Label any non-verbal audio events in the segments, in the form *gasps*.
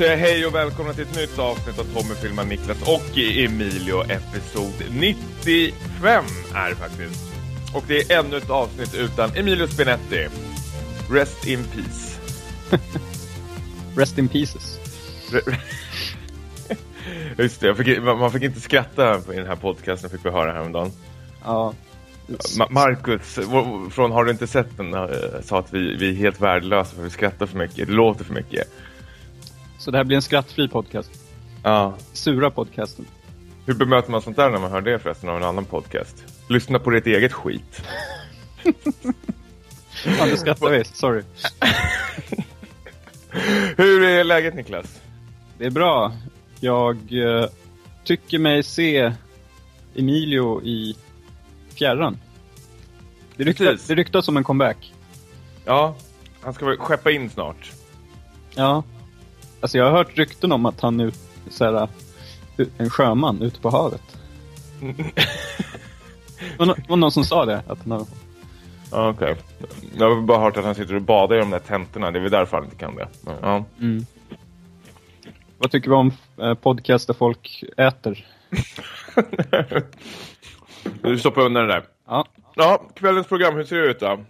säga hej och välkomna till ett nytt avsnitt av Tommy filmar Niklas och Emilio episod 95 är det faktiskt. Och det är ännu ett avsnitt utan Emilio Spinetti. Rest in peace. *laughs* Rest in pieces. *laughs* Just det, fick, man fick inte skratta i den här podcasten fick vi höra häromdagen. Ja. Ma Marcus från Har du inte sett den eh, sa att vi, vi är helt värdelösa för vi skrattar för mycket, det låter för mycket. Så det här blir en skrattfri podcast? Ja. Sura podcasten. Hur bemöter man sånt där när man hör det förresten av en annan podcast? Lyssna på ditt eget skit. *laughs* ja, du skrattar visst. Sorry. *laughs* Hur är läget Niklas? Det är bra. Jag uh, tycker mig se Emilio i fjärran. Det ryktas, det ryktas om en comeback. Ja, han ska väl skeppa in snart. Ja. Alltså jag har hört rykten om att han är så här, en sjöman ute på havet. *laughs* det var någon som sa det. Att han har... Okej. Okay. Jag har bara hört att han sitter och badar i de där tentorna. Det är väl därför han inte kan det. Ja. Mm. Vad tycker vi om eh, podcast där folk äter? *laughs* du stoppar undan det där. Ja. Ja, kvällens program, hur ser det ut då?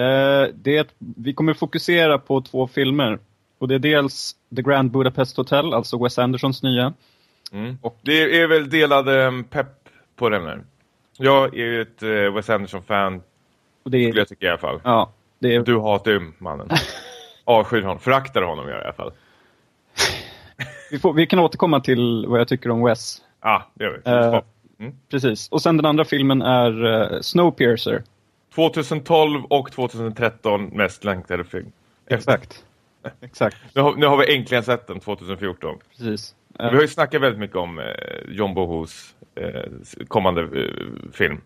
Eh, det, vi kommer fokusera på två filmer. Och det är dels The Grand Budapest Hotel, alltså Wes Andersons nya. Mm. Och det är väl delad um, pepp på den här. Jag är ju ett uh, Wes Anderson-fan. Det skulle jag tycka i alla fall. Ja, det är... Du hatar ju mannen. *laughs* Avskyr honom. Föraktar honom i alla fall. vi, får, vi kan återkomma till vad jag tycker om Wes. Ja, ah, det gör vi. Uh, mm. Precis. Och sen den andra filmen är uh, Snowpiercer. 2012 och 2013 mest längtade film. Exakt. *laughs* Exakt. Nu har, nu har, vi äntligen sett den 2014. Precis. Vi har ju snackat väldigt mycket om eh, John Bohos eh, kommande eh, film.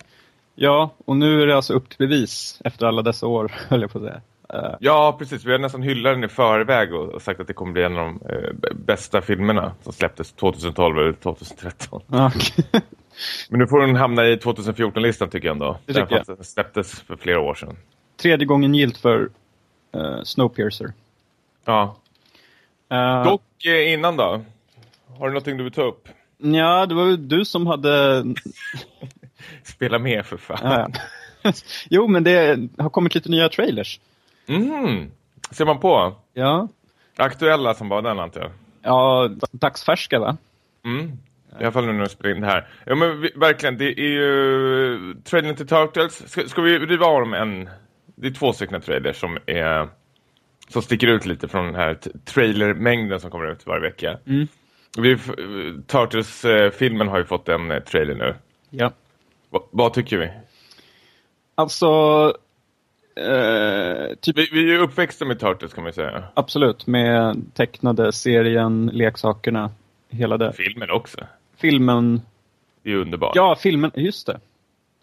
Ja, och nu är det alltså upp till bevis efter alla dessa år, *laughs* höll jag på att säga. Uh. Ja, precis. Vi har nästan hyllat den i förväg och, och sagt att det kommer bli en av de eh, bästa filmerna som släpptes 2012 eller 2013. Okay. *laughs* Men nu får den hamna i 2014-listan tycker jag ändå. Det tycker den jag. släpptes för flera år sedan. Tredje gången gilt för uh, Snowpiercer. Ja. Uh, Dock eh, innan då? Har du någonting du vill ta upp? Ja, det var ju du som hade... *laughs* Spela med för fan. Ja. *laughs* jo, men det har kommit lite nya trailers. Mm. Ser man på? Ja. Aktuella som var den antar jag. Ja, dagsfärska va? Mm. I alla fall nu när du spelar in det här. Ja men vi, verkligen, det är ju trailern till Turtles. Ska, ska vi riva av dem en... Det är två stycken trailers som är som sticker ut lite från den här trailermängden som kommer ut varje vecka. Mm. Vi, Turtles-filmen har ju fått en eh, trailer nu. Ja. Va, vad tycker vi? Alltså... Eh, typ... vi, vi är ju uppväxta med Turtles kan man säga. Absolut, med tecknade serien, leksakerna, hela det. Filmen också. Filmen... Det är underbart. Ja, filmen, just det.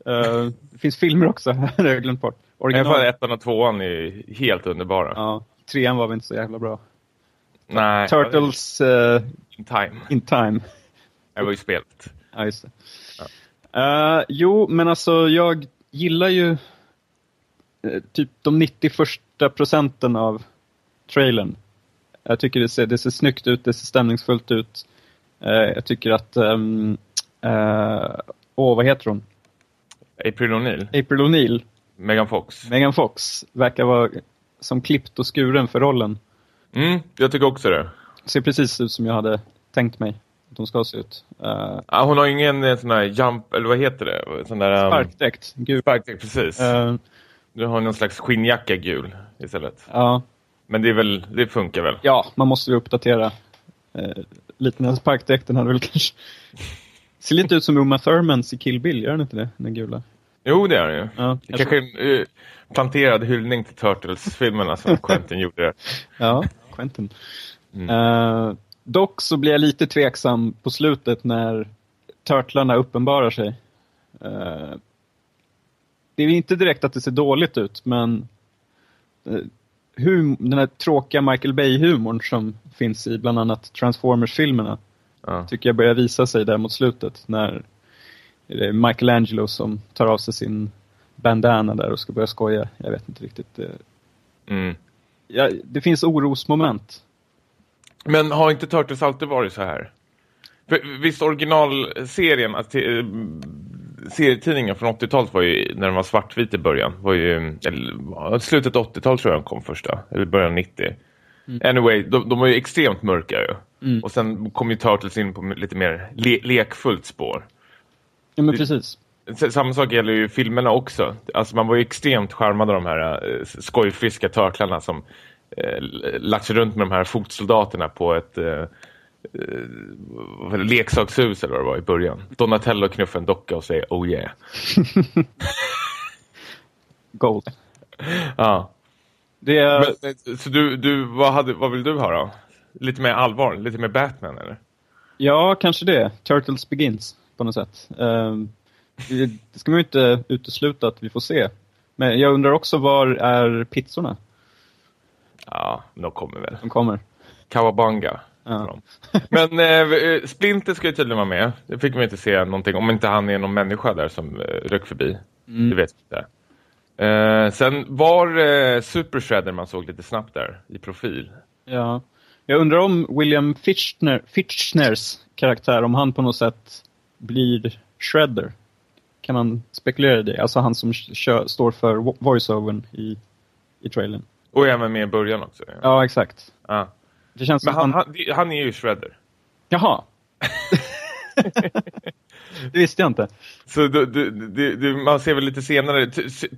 Uh, det finns filmer också, *laughs* det har jag glömt bort. Original. I alla fall ettan och tvåan är helt underbara. Ja, trean var väl inte så jävla bra. Nej. Turtles uh, in time. In time. Det var ju spelet. Ja, just det. Ja. Uh, jo, men alltså jag gillar ju uh, typ de 91 procenten av trailern. Jag tycker det ser, det ser snyggt ut, det ser stämningsfullt ut. Jag tycker att, um, åh vad heter hon? April O'Neil. April O'Neil. Megan Fox. Megan Fox verkar vara som klippt och skuren för rollen. Mm, jag tycker också det. Ser precis ut som jag hade tänkt mig att hon ska se ut. Uh, ah, hon har ingen eh, sån där jump, eller vad heter det? Sån där, um, sparkdräkt. Gul. Sparkdräkt, precis. Uh, du har någon slags skinnjacka gul istället. Ja. Men det, är väl, det funkar väl? Ja, man måste ju uppdatera. Uh, lite den sparkdräkten hade väl kanske... *laughs* Ser lite ut som Uma Thurmans i Kill Bill, gör den inte det? Den gula. Jo, det är det ju. Ja, det kanske en uh, planterad hyllning till Turtles-filmerna som *laughs* Quentin gjorde. Ja, Quentin. Mm. Uh, dock så blir jag lite tveksam på slutet när Turtlarna uppenbarar sig. Uh, det är inte direkt att det ser dåligt ut, men hum den här tråkiga Michael Bay-humorn som finns i bland annat Transformers-filmerna ja. tycker jag börjar visa sig där mot slutet när det är Michelangelo som tar av sig sin bandana där och ska börja skoja. Jag vet inte riktigt. Mm. Ja, det finns orosmoment. Men har inte Turtles alltid varit så här? För, visst originalserien, att, eh, serietidningen från 80-talet var ju, när den var svartvit i början, var ju, eller, slutet 80-tal tror jag den kom första, eller början 90. Mm. Anyway, de, de var ju extremt mörka ju. Mm. Och sen kom ju Turtles in på lite mer le lekfullt spår. Ja, men precis. Samma sak gäller ju filmerna också. Alltså man var ju extremt charmad av de här uh, skojfriska törtlarna som uh, lagt sig runt med de här fotsoldaterna på ett uh, uh, leksakshus eller vad det var i början. Donatello knuffar en docka och säger oh yeah. *laughs* Gold. Ja. Det är... Men, så du, du, vad, hade, vad vill du ha då? Lite mer allvar, lite mer Batman eller? Ja, kanske det. Turtles Begins på något sätt. Uh, det ska man ju inte utesluta att vi får se. Men jag undrar också, var är pizzorna? Ja, de kommer väl. De kommer. Kawabanga. Ja. Men eh, Splinter ska ju tydligen vara med. Det fick vi inte se någonting. Om inte han är någon människa där som eh, rök förbi. Mm. Det vet vi inte. Eh, sen var eh, Super Shredder man såg lite snabbt där i profil. Ja. Jag undrar om William Fitchner, Fitchners karaktär, om han på något sätt blir Shredder. Kan man spekulera i det? Alltså han som kör, står för voiceovern i, i trailern. Och även med i början också. Ja, ja exakt. Ja. Det känns Men han, han, han, är ju Shredder. Jaha. *laughs* det visste jag inte. Så du, du, du, man ser väl lite senare,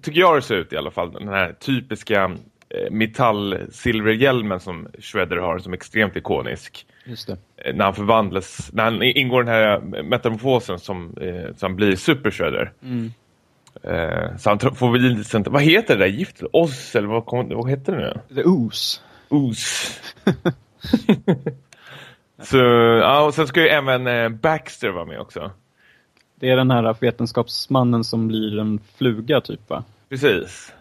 tycker jag det ser ut i alla fall, den här typiska eh, metallsilverhjälmen som Shredder har som extremt ikonisk. Just det. Eh, när han förvandlas, när han ingår den här metamorfosen som, eh, som blir Super Shredder. Mm. Eh, så han får väl lite vad heter det där giftet? Oss eller vad, kom, vad heter det nu? The Ooze. Ooze. *laughs* så, ja, och sen ska ju även eh, Baxter vara med också. Det är den här vetenskapsmannen som blir en fluga typ va? Precis.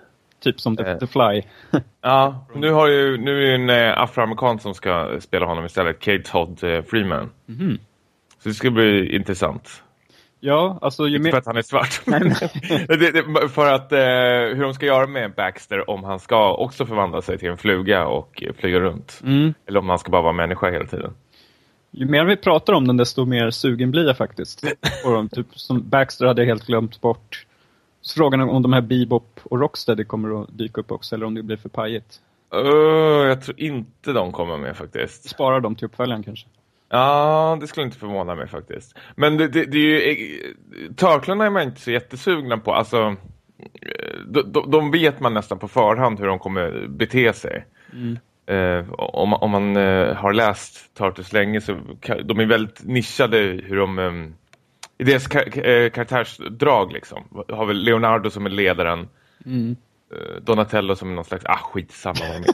Typ som The, eh. The Fly. *laughs* ja, nu, har ju, nu är det en eh, afroamerikan som ska spela honom istället. Kate Todd eh, Freeman. Mm. Så det ska bli intressant. Ja, alltså... Inte för att han är svart. *laughs* det, det, för att eh, hur de ska göra med Baxter om han ska också förvandla sig till en fluga och flyga runt. Mm. Eller om han ska bara vara människa hela tiden. Ju mer vi pratar om den desto mer sugen blir jag faktiskt. *laughs* och typ, som Baxter hade jag helt glömt bort. Så frågan är om de här Bebop och Rocksteady kommer att dyka upp också eller om det blir för pajigt. Uh, jag tror inte de kommer med faktiskt. Spara dem till uppföljaren kanske. Ja, det skulle inte förvåna mig faktiskt. Men det, det, det är ju... Eh, Törklarna är man inte så jättesugna på. Alltså, de, de, de, vet man nästan på förhand hur de kommer bete sig. Mm. Eh, om, om man eh, har läst Turtles länge så de är väldigt nischade hur de... Eh, I deras kar eh, karaktärsdrag liksom. Har väl Leonardo som är ledaren. Mm. Eh, Donatello som är någon slags... Ah, skitsamma *laughs*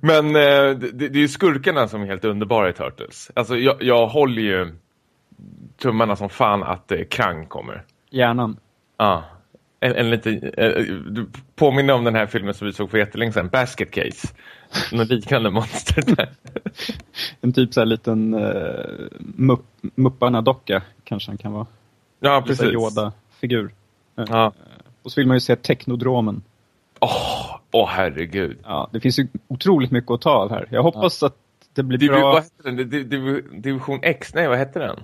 Men eh, det, det, är ju skurkarna som är helt underbara i Turtles. Alltså jag, jag håller ju tummarna som fan att eh, Krang kommer. Hjärnan. Ja. En, en lite, eh, du påminner om den här filmen som vi såg för jättelänge sedan, Basket Case. Något liknande monster där. *laughs* en typ så här liten uh, mupp, Mupparna-docka kanske han kan vara. Ja, precis. Yoda-figur. Ja. Och så vill man ju se Technodromen. Åh, oh, oh, herregud. Ja, det finns ju otroligt mycket att ta av här. Jag hoppas ja. att det blir Div bra. Vad heter den? Div Division X? Nej, vad heter den?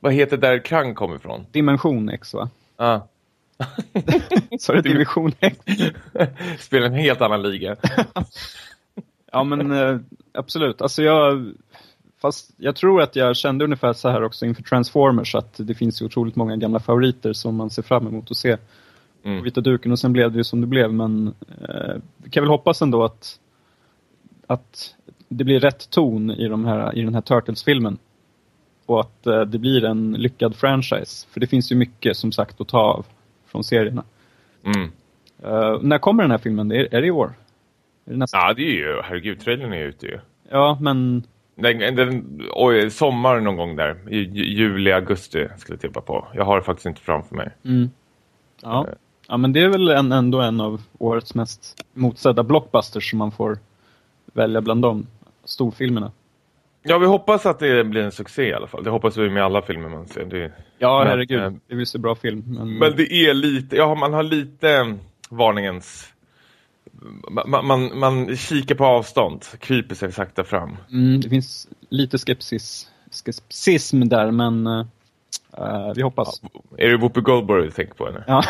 Vad heter där Krang kommer ifrån? Dimension X, va? Ja. Så är det Division X? *laughs* Spelar en helt annan liga. ja, men eh, absolut. Alltså jag... Fast jag tror att jag kände ungefär så här också inför Transformers att det finns ju otroligt många gamla favoriter som man ser fram emot att se mm. på vita duken och sen blev det ju som det blev men eh, vi kan väl hoppas ändå att att det blir rätt ton i, de här, i den här Turtles-filmen och att eh, det blir en lyckad franchise för det finns ju mycket som sagt att ta av från serierna. Mm. Uh, när kommer den här filmen? Är, är det i år? Är det nästa? Ja, det är ju, herregud, trailern är ute ju. Ja, men... Den, den, oj, sommar någon gång där. I juli, augusti skulle jag tippa på. Jag har det faktiskt inte framför mig. Mm. Ja. Uh, Ja, men det är väl en, ändå en av årets mest motsedda blockbusters som man får välja bland de storfilmerna. Ja, vi hoppas att det blir en succé i alla fall. Det hoppas vi med alla filmer man ser. Det, ja, men, herregud. Äh, det visst en bra film. Men... men det är lite, ja, man har lite varningens man, man, man kikar på avstånd, kryper sig sakta fram. Mm, det finns lite skepsis, skepsism där, men uh, vi hoppas. Ja, är det Whoopi Goldberg du tänker på? Eller? Ja.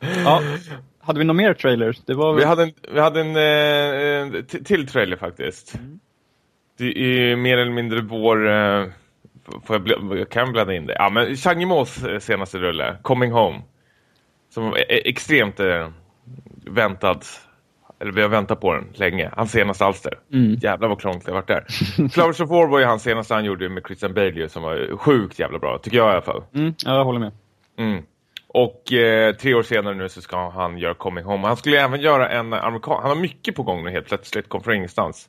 *laughs* ja. Hade vi någon mer trailer? Det var Vi hade en, vi hade en eh, till trailer faktiskt. Mm. Det är mer eller mindre vår... Eh, får jag, jag kan blanda in det. Ja, men Chang Yimous senaste rulle, Coming Home. Som är extremt eh, väntad. Eller vi har väntat på den länge. Hans senaste alster. Mm. Jävlar vad krångligt det har varit där. *laughs* Flowers of War var ju hans senaste han gjorde med Christian Bale som var sjukt jävla bra. Tycker jag i alla fall. Mm, ja, jag håller med. Mm. Och eh, tre år senare nu så ska han göra Coming Home. Han skulle även göra en amerikan... Han har mycket på gång nu helt plötsligt. Kom från ingenstans.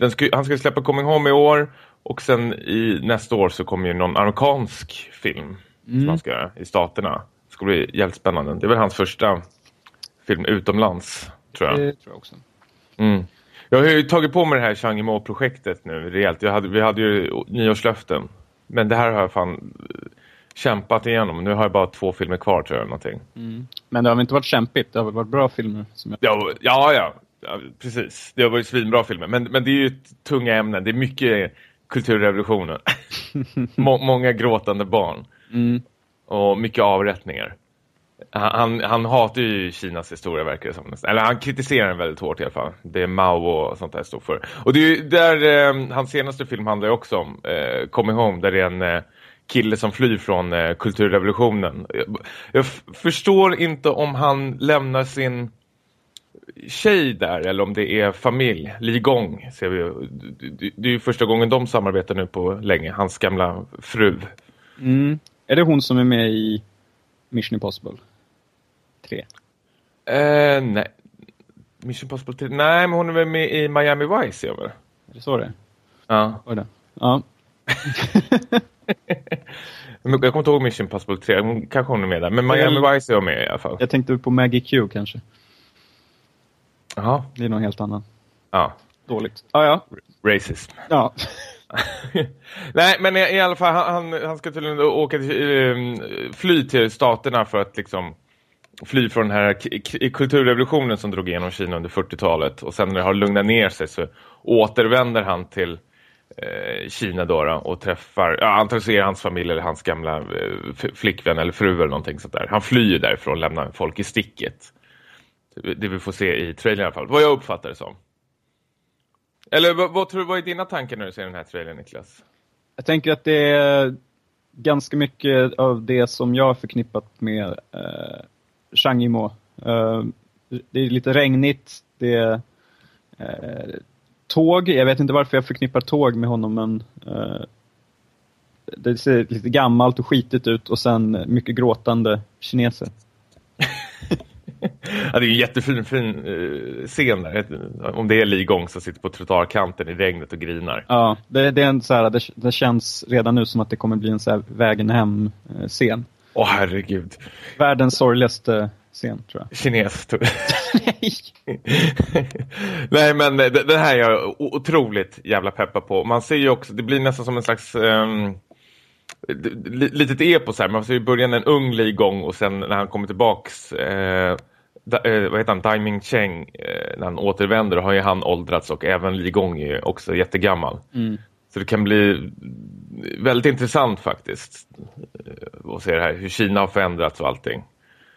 Uh. Ska, han ska släppa Coming Home i år. Och sen i nästa år så kommer ju någon amerikansk film. Mm. Som han ska göra i staterna. Det ska bli jävligt spännande. Det är väl hans första film utomlands, tror jag. Det tror jag också. Mm. Jag har ju tagit på mig det här Chang Yimou-projektet nu rejält. Hade, vi hade ju nyårslöften. Men det här har jag fan kämpat igenom. Nu har jag bara två filmer kvar tror jag. Någonting. Mm. Men det har väl inte varit kämpigt? Det har väl varit bra filmer? Som jag... ja, ja, ja, precis. Det har varit svinbra filmer. Men, men det är ju tunga ämnen. Det är mycket kulturrevolutionen. *laughs* Må många gråtande barn. Mm. Och mycket avrättningar. Han, han hatar ju Kinas historia verkar det som. Eller han kritiserar den väldigt hårt i alla fall. Det är Mao och sånt där står för. Och det är ju där eh, hans senaste film handlar ju också om eh, Coming Home där det är en eh, kille som flyr från eh, kulturrevolutionen. Jag, jag förstår inte om han lämnar sin tjej där eller om det är familj. Li Gong ser vi. Det är ju första gången de samarbetar nu på länge. Hans gamla fru. Mm. Är det hon som är med i Mission Impossible 3? Eh, nej. Mission Impossible 3? Nej, men hon är väl med i Miami Vice, jag väl? Är det så det Ja. Var det? Ja. *laughs* *laughs* jag kommer inte ihåg Mission Impossible 3. Kanske hon är med där. Men Miami jag, Vice är jag med i alla fall. Jag tänkte på Maggie Q kanske. Jaha. Det är någon helt annan. Ja. Dåligt. Ah, ja. Racist. Ja. *laughs* Nej, men i, i, alla fall, han, han ska tydligen åka till, um, fly till staterna för att liksom fly från den här kulturrevolutionen som drog igenom Kina under 40-talet. Och sen när det har lugnat ner sig så återvänder han till Eh, Kina då, då, och träffar, ja, antagligen det hans familj eller hans gamla eh, flickvän eller fru eller någonting sånt där. Han flyr därifrån och lämnar folk i sticket. Det vi får se i trailern i alla fall. Vad jag uppfattar det som. Eller vad, vad tror du, vad är dina tankar när du ser den här trailern, Niklas? Jag tänker att det är ganska mycket av det som jag har förknippat med eh, Chang Yimou. Eh, det är lite regnigt, det är eh, tåg. Jag vet inte varför jag förknippar tåg med honom, men eh, det ser lite gammalt och skitigt ut och sen mycket gråtande kineser. *laughs* ja, det är en jättefin fin, uh, scen där. Om det är Li Gong som sitter på trottoarkanten i regnet och grinar. Ja, det, det är en så här, det, det, känns redan nu som att det kommer bli en så här vägen hem-scen. Åh, oh, herregud. Världens sorgligaste scen, tror jag. Kines. Nej. *laughs* Nej, men det, det, här är jag otroligt jävla peppa på. Man ser ju också, det blir nästan som en slags... Um, litet epos här. Man ser i början en ung Li Gong och sen när han kommer tillbaks eh, da, eh, vad heter han? Daiming Cheng eh, när han återvänder har ju han åldrats och även Li Gong är också jättegammal. Mm. Så det kan bli väldigt intressant faktiskt eh, att se det här, hur Kina har förändrats och allting.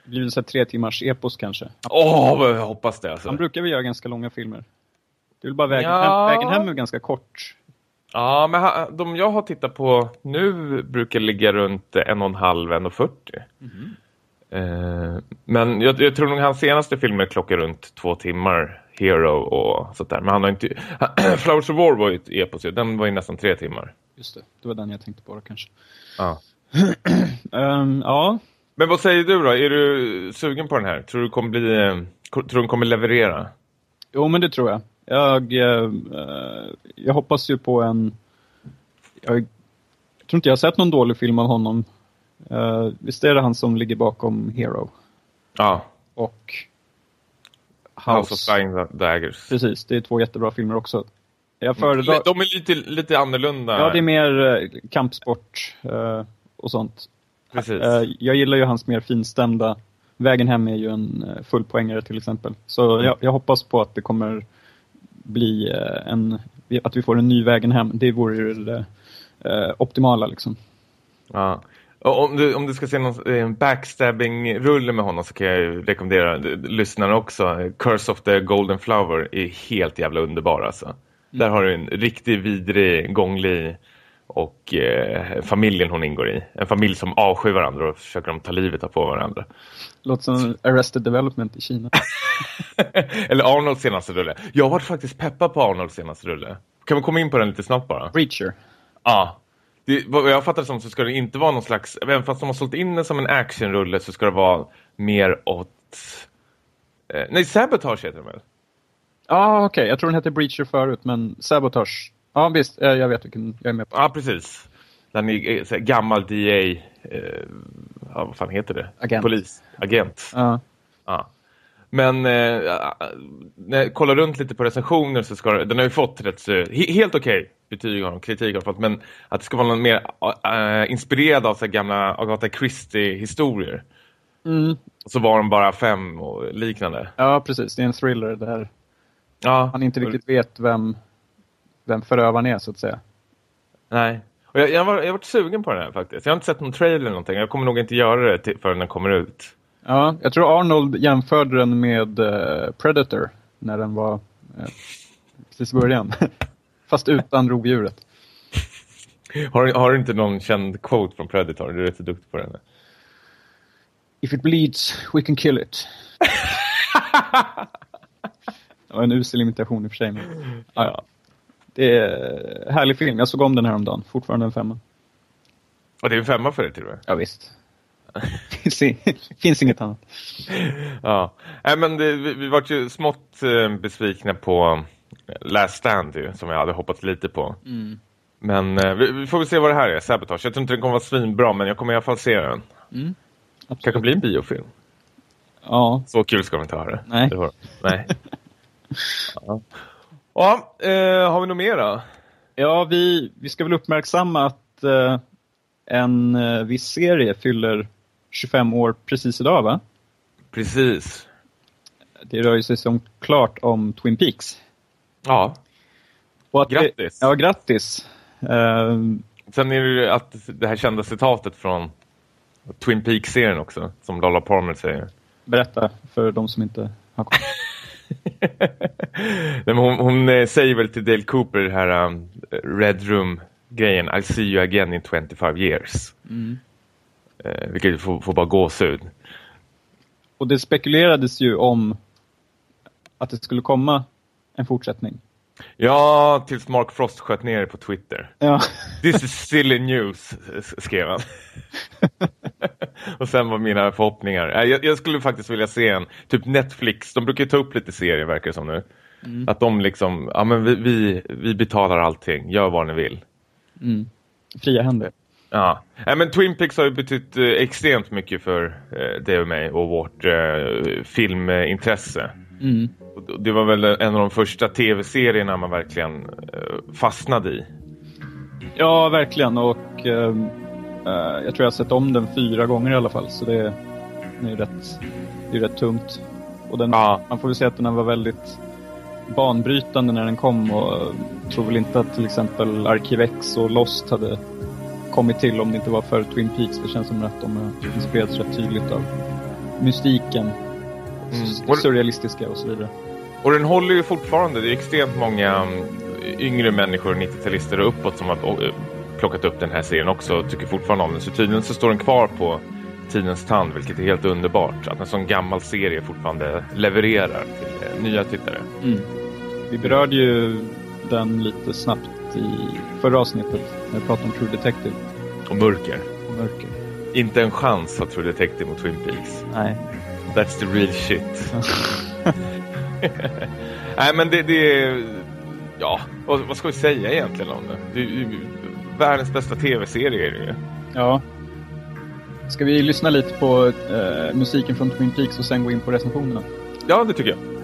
Blir så tre timmars epos kanske. Åh, oh, jag hoppas det. Alltså. Han brukar väl göra ganska långa filmer. Det är väl bara vägen, ja. hem, vägen hem är ganska kort. Ja, men de jag har tittat på nu brukar ligga runt en och en halv, en och fyrtio. Mm. Eh, men jag, jag, tror nog hans senaste filmer klockar runt två timmar. Hero och sånt där. Men han har inte... *clears throat* Flowers of War var ju ett epos. Den var ju nästan tre timmar. Just det, det var den jag tänkte på då, kanske. Ja. um, *clears throat* ja. Men vad säger du då? Är du sugen på den här? Tror du kommer bli... Eh, tror du kommer leverera? Jo, men det tror jag. Jag, uh, jag hoppas ju på en... Jag, jag tror inte jag har sett någon dålig film av honom. Visst är det han som ligger bakom Hero? Ja. Och House, House of Flying Daggers. Precis, det är två jättebra filmer också. Jag föredrar... De är lite, lite annorlunda. Ja, det är mer kampsport och sånt. Precis. jag gillar ju hans mer finstämda Vägen hem är ju en eh, fullpoängare till exempel. Så jag, jag hoppas på att det kommer bli eh, en, att vi får en ny Vägen hem. Det vore ju det eh, optimala liksom. Ja. Och om, du, om du ska se någon eh, backstabbing-rulle med honom så kan jag ju rekommendera lyssnarna också. Curse of the Golden Flower är helt jävla underbar alltså. Mm. Där har du en riktigt vidrig, gånglig och eh, familjen hon ingår i. En familj som avskyr varandra och försöker de ta livet av på varandra. Låter som Arrested Development i Kina. *laughs* Eller Arnolds senaste rulle. Jag har varit faktiskt peppad på Arnolds senaste rulle. Kan vi komma in på den lite snabbt bara? Breacher. Ja. Det, vad jag fattar det som så ska det inte vara någon slags... Även fast de har sålt in den som en actionrulle så ska det vara mer åt... Eh, nej, Sabotage heter den väl? Ja, ah, okej. Okay. Jag tror den hette Breacher förut, men Sabotage Ja, visst. Jag vet vilken jag är med på. Ja, precis. Den är så gammal DA. Eh, ja, vad fan heter det? Agent. Polis. Agent. Ja. ja. Men eh, när jag kollar runt lite på recensioner så ska den har ju fått rätt så, helt okej okay betyg har de, kritik har fått, men att det ska vara någon mer äh, inspirerad av så gamla Agatha Christie-historier. Mm. Så var de bara fem och liknande. Ja, precis. Det är en thriller där ja. han inte riktigt vet vem vem förövaren är så att säga. Nej. Och jag, jag, var, jag har varit sugen på den här faktiskt. Jag har inte sett någon trailer eller någonting. Jag kommer nog inte göra det till, förrän den kommer ut. Ja, jag tror Arnold jämförde den med uh, Predator när den var uh, precis i början. *laughs* Fast utan rovdjuret. Har, har du inte någon känd quote från Predator? Du är rätt duktig på den. If it bleeds, we can kill it. *laughs* det var en usel imitation i och för sig. Men... Ja, ja. Det är en härlig film. Jag såg om den här om dagen. Fortfarande en femma. Och det är en femma för dig till och med? Ja, visst. finns inget annat. *laughs* Ja, Nej, men det, vi, vi var ju smått eh, besvikna på eh, Last Stand ju, som jag hade hoppats lite på. Mm. Men eh, vi, vi, får väl se vad det här är, Sabotage. Jag tror inte den kommer vara svinbra, men jag kommer i alla fall se den. Mm. Kanske bli en biofilm. Ja. Så kul ska vi inte ha det. Nej. det Nej. *laughs* ja. Ja, eh, har vi något mer då? Ja, vi, vi ska väl uppmärksamma att eh, en eh, viss serie fyller 25 år precis idag, va? Precis. Det rör ju sig som klart om Twin Peaks. Ja. Och grattis. Det, ja, grattis. Uh, Sen är det ju att det här kända citatet från Twin Peaks-serien också, som Lola Palmer säger. Berätta för de som inte har kommit. Hon, hon, eh, säger väl till Dale Cooper det här um, Red Room-grejen I'll see you again in 25 years. Mm. Uh, vilket får, får bara gåshud. Och det spekulerades ju om att det skulle komma en fortsättning. Ja, tills Mark Frost sköt ner det på Twitter. Ja. This is silly news, skrev han. *laughs* *laughs* och sen var mina förhoppningar. Jag, jag, skulle faktiskt vilja se en, typ Netflix, de brukar ta upp lite serier verkar det som nu. Mm. Att de liksom, ja men vi, vi, vi, betalar allting, gör vad ni vill. Mm. Fria händer. Ja, ja men Twin Peaks har ju betytt eh, extremt mycket för eh, det och mig och vårt eh, filmintresse. Mm. Det var väl en av de första tv-serierna man verkligen eh, fastnade i. Ja, verkligen. Och eh, eh, jag tror jag har sett om den fyra gånger i alla fall. Så det, är rätt, det är rätt tungt. Och den, ja. man får väl säga att den var väldigt banbrytande när den kom. Och jag tror väl inte att till exempel Arkivex och Lost hade kommit till om det inte var för Twin Peaks. Det känns som att de har inspirerats rätt tydligt av mystiken mm. surrealistiska och så vidare. Och den håller ju fortfarande. Det är extremt många mm, yngre människor, 90-talister och uppåt som har eh, plockat upp den här serien också och tycker fortfarande om den. Så tydligen så står den kvar på tidens tand, vilket är helt underbart. Att en sån gammal serie fortfarande levererar till eh, nya tittare. Mm. Vi berörde ju den lite snabbt i förra avsnittet när vi pratade om True Detective. Och mörker. Och mörker. Inte en chans har True Detective mot Twin Peaks. Nej. That's the real shit. *laughs* *laughs* Nej, men det, det är... Ja, vad, vad, ska vi säga egentligen om det? Det är världens bästa tv-serie är det ju. Ja. Ska vi lyssna lite på uh, musiken från Twin Peaks och sen gå in på recensionerna? Ja, det tycker jag.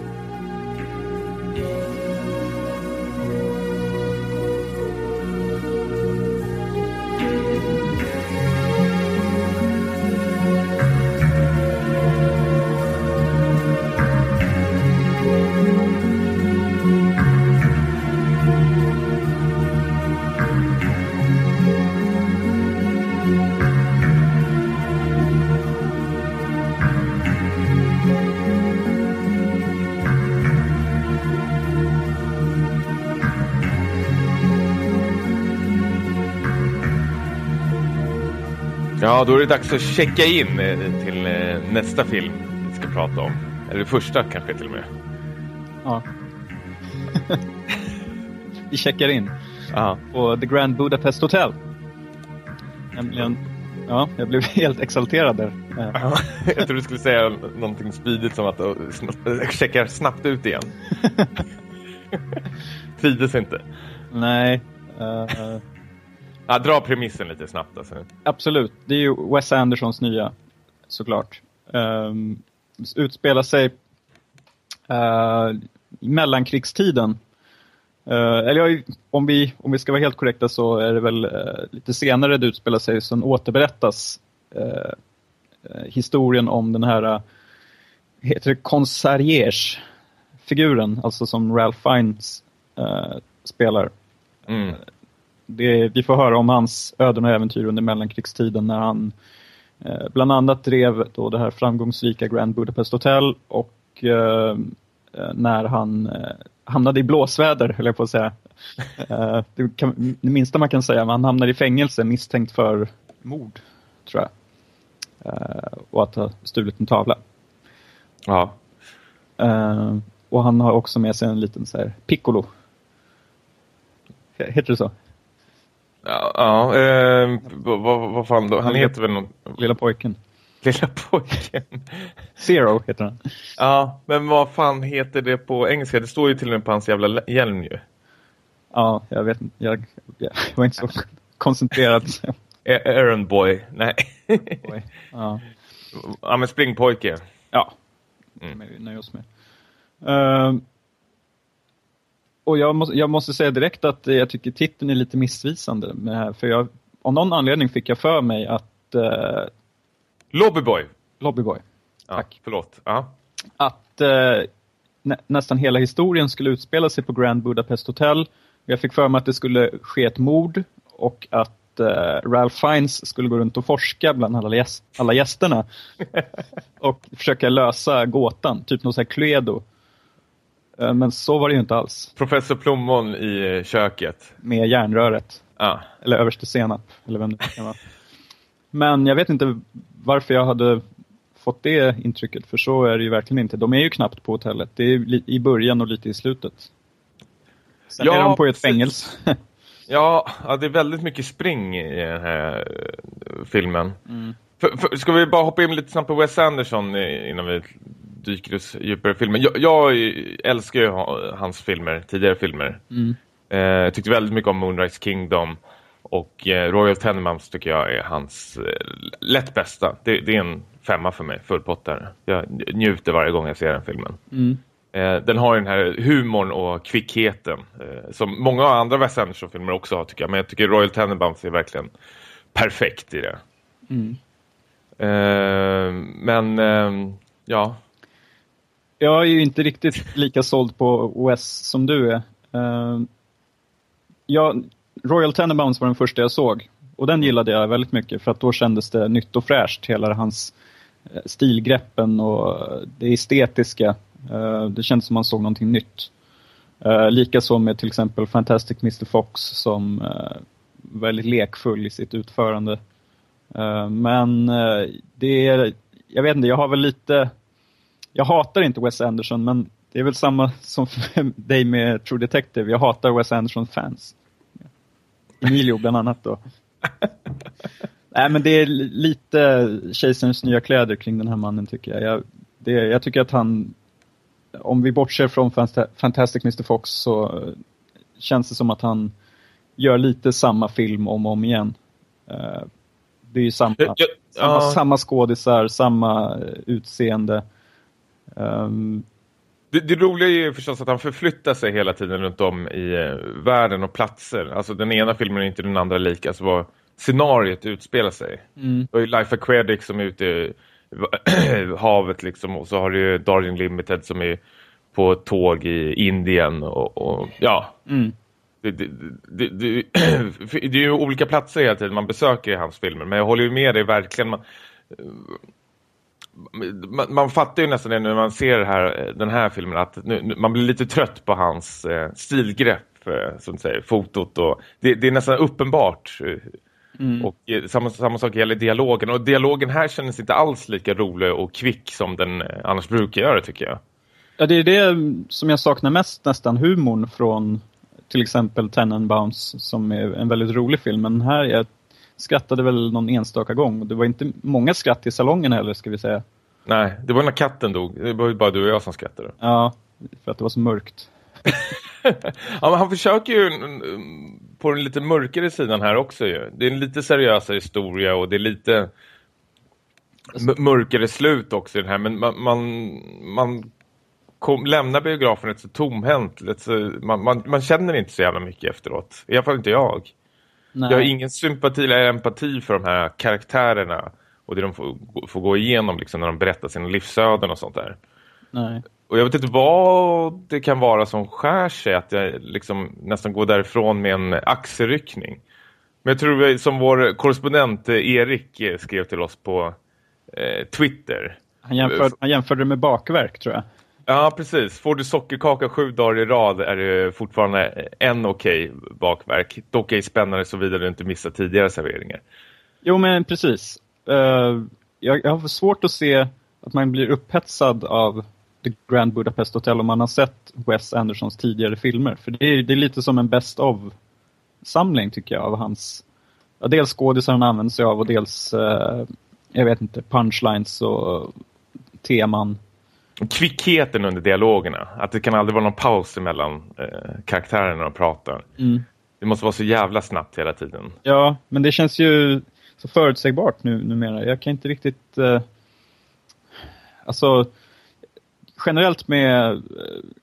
Ja, då är det dags att checka in eh, till eh, nästa film vi ska prata om. Eller första kanske till och med. Ja. *laughs* vi checkar in Ja. på The Grand Budapest Hotel. Nämligen, ja, jag blev *laughs* helt exalterad där. Eh, *laughs* Jag trodde du skulle säga någonting spydigt som att uh, snabbt, uh, checkar snabbt ut igen. Trivdes inte. Nej, eh, Ja, dra premissen lite snabbt alltså. absolut. Det är ju Wes Andersons nya, såklart. Um, utspelar sig uh, i mellankrigstiden. Uh, eller om, vi, om vi ska vara helt korrekta så är det väl uh, lite senare det utspelar sig som återberättas uh, historien om den här, uh, heter det concierge figuren, alltså som Ralph Fiennes spelar. Mm. Det, vi får höra om hans öden och äventyr under mellankrigstiden när han eh, bland annat drev då det här framgångsrika Grand Budapest Hotel och eh, eh, när han eh, hamnade i blåsväder, höll jag på att säga. Eh, det, kan, det minsta man kan säga, han hamnade i fängelse misstänkt för mord, tror jag. Eh, och att ha stulit en tavla. Ja. Och han har också med sig en liten så här, piccolo. Heter det så? Ja, ja eh, vad, vad, fan då? Han heter väl någon... Lilla pojken. Lilla pojken. *laughs* Zero heter han. Ja, men vad fan heter det på engelska? Det står ju till och med på hans jävla hjälm ju. Ja, jag vet inte. Jag, jag var inte så koncentrerad. A- Errand boy. Nej. Oj. *laughs* Ja, ja, men springpojke. ja. Mm. Nöjer oss med. Ehm, och jag måste, jag måste säga direkt att jag tycker titeln är lite missvisande. Med det här, för jag, av någon anledning fick jag för mig att uh, Lobbyboy. Lobbyboy, Ja, Tack. Förlåt. Ja. att eh, nä, nästan hela historien skulle utspela sig på Grand Budapest Hotel. Jag fick för mig att det skulle ske ett mord och att eh, Ralph Fiennes skulle gå runt och forska bland alla, gäst, alla gästerna. *laughs* och försöka lösa gåtan, typ något sånt här Cluedo. Eh, men så var det ju inte alls. Professor Plommon i eh, köket. Med järnröret. Ja. Eller överste senap, eller vem det kan vara. Men jag vet inte varför jag hade fått det intrycket, för så är det ju verkligen inte. De är ju knappt på hotellet. Det är i början och lite i slutet. Sen Ja, är de på ett fängelse. *laughs* Ja, det är väldigt mycket spring i den här eh, filmen. Mm. För, för, ska vi bara hoppa in lite snabbt på Wes Anderson innan vi dyker djupare i filmen? Jag, jag älskar ju ha- hans filmer, tidigare filmer. Mm. Eh, jag tyckte väldigt mycket om Moonrise Kingdom. Och eh, Royal Tenenbaums tycker jag är hans eh, lätt bästa. Det, det är en femma för mig, full pott där. Jag njuter varje gång jag ser den filmen. Mm. Eh, den har den här humorn och kvickheten eh, som många andra Wes Anderson-filmer också har tycker jag. Men jag tycker Royal Tenenbaums är verkligen perfekt i det. Mm. Eh, men ja, jag är ju inte riktigt lika såld på Wes som du är. Uh, jag, Royal Tenenbaums var den första jag såg. Och den gillade jag väldigt mycket för att då kändes det nytt och fräscht. Hela hans eh, stilgreppen och eh, det estetiska. Uh, det kändes som man såg någonting nytt. Uh, Likaså med till exempel Fantastic Mr Fox som uh, väldigt lekfull i sitt utförande. Men det är, jag vet inte, jag har väl lite jag hatar inte Wes Anderson, men det är väl samma som för *laughs* dig med True Detective. Jag hatar Wes Anderson-fans. Emilio bland annat då. *laughs* Nej, men det är li- lite kejsarens nya kläder kring den här mannen tycker jag. Jag, det, jag tycker att han, om vi bortser från Fanta- Fantastic Mr Fox så känns det som att han gör lite samma film om och om igen. Eh, Det är ju samma, Jag- jag- samma, samma skådisar, samma utseende. Ehm, Det, det roliga är ju förstås att han förflyttar sig hela tiden runt om i eh, världen och platser. Alltså den ena filmen är inte den andra lika. Alltså vad scenariet utspelar sig. mm, ju Life Aquatic som är ute i *clears throat* havet liksom. Och så har du ju Darjeeling Limited som är på tåg i Indien. Och, och ja, mm, det, det, det, det, *clears throat* det är ju olika platser hela tiden man besöker i hans filmer. Men jag håller ju med dig verkligen. Man, man, man fattar ju nästan det när man ser här, den här filmen att nu, man blir lite trött på hans eh, stilgrepp, eh, som säger, fotot och det, det är nästan uppenbart eh, Mm. Och eh, samma, samma sak gäller dialogen. Och dialogen här känns inte alls lika rolig och kvick som den eh, annars brukar göra tycker jag. Ja, det är det som jag saknar mest nästan, humorn från till exempel Tenenbaums som är en väldigt rolig film. Men här, jag skrattade väl någon enstaka gång. Det var inte många skratt i salongen heller, ska vi säga. Nej, det var när katten dog. Det var bara du och jag som skrattade. Ja, för att det var så mörkt. *laughs* ja, men han försöker ju på den lite mörkare sidan här också ju. Det är en lite seriösare historia och det är lite mörkare slut också i den här. Men man, man, man kom, lämnar biografen lite så tomhänt. Lite så, man, man, man, känner inte så jävla mycket efteråt. I alla fall inte jag. Nej. Jag har ingen sympati eller empati för de här karaktärerna och det de får, får gå igenom liksom, när de berättar sina livsöden och sånt där. Nej. Och jag vet inte vad det kan vara som skär sig att jag liksom nästan går därifrån med en axelryckning. Men jag tror som vår korrespondent eh, Erik eh, skrev till oss på eh, Twitter. Han jämförde, han jämförde med bakverk tror jag. Ja, precis. Får du sockerkaka sju dagar i rad är det fortfarande en okej okay bakverk. Dock är det spännande såvida du inte missar tidigare serveringar. Jo, men precis. Uh, jag, jag har svårt att se att man blir upphetsad av The Grand Budapest Hotel om man har sett Wes Andersons tidigare filmer. För det är, det är lite som en best of-samling tycker jag av hans... Ja, dels skådisar han använder sig av och dels, uh, jag vet inte, punchlines och teman kvickheten under dialogerna. Att det kan aldrig vara någon paus mellan eh, karaktärerna när de pratar. Mm. Det måste vara så jävla snabbt hela tiden. Ja, men det känns ju så förutsägbart nu, numera. Jag kan inte riktigt... Eh, alltså, generellt med eh,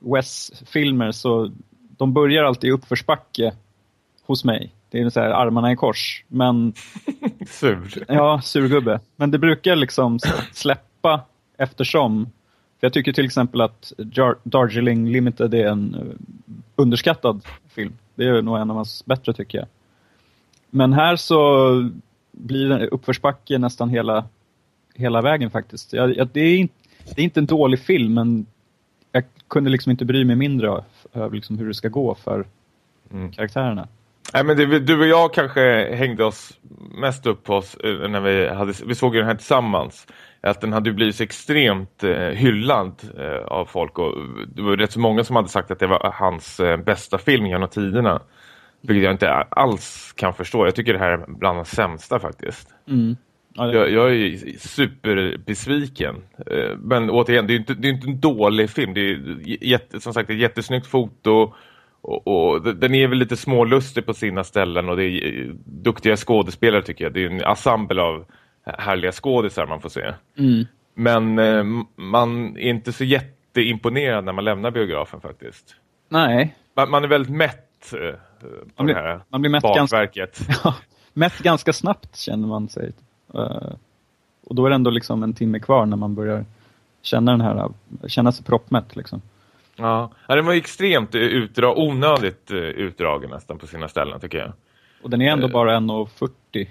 Wes-filmer så de börjar alltid i uppförsbacke hos mig. Det är så här armarna i kors. Men... *laughs* Sur. Ja, surgubbe. Men det brukar liksom släppa eftersom jag tycker till exempel att Darjeeling Limited är en eh, underskattad film. Det är nog en av hans bättre tycker jag. Men här så blir det uppförsbacke nästan hela, hela vägen faktiskt. Jag, jag, det, är inte, det är inte en dålig film men jag kunde liksom inte bry mig mindre över liksom hur det ska gå för mm. karaktärerna. Nej, men det, du och jag kanske hängde oss mest upp på oss eh, när vi, hade, vi såg den här tillsammans att den hade blivit extremt eh, hyllad eh, av folk och det var rätt så många som hade sagt att det var hans eh, bästa film genom tiderna. Vilket jag inte alls kan förstå. Jag tycker det här är bland de sämsta faktiskt. Mm. Ja, det... jag, jag, är superbesviken. Eh, men återigen, det är inte, det är inte en dålig film. Det är jätte, som sagt ett jättesnyggt foto och, och, den är väl lite smålustig på sina ställen och det är eh, duktiga skådespelare tycker jag. Det är en ensemble av härliga skådisar man får se. Mm. Men eh, man är inte så jätteimponerad när man lämnar biografen faktiskt. Nej. Man, man är väldigt mätt eh, man blir, det här man blir mätt bakverket. Ganska, *laughs* ja, mätt ganska snabbt känner man sig. Uh, och då är det ändå liksom en timme kvar när man börjar känna den här känna sig proppmätt liksom. Ja, den var extremt utdra onödigt utdragen nästan på sina ställen tycker jag. Och den är ändå bara 1,40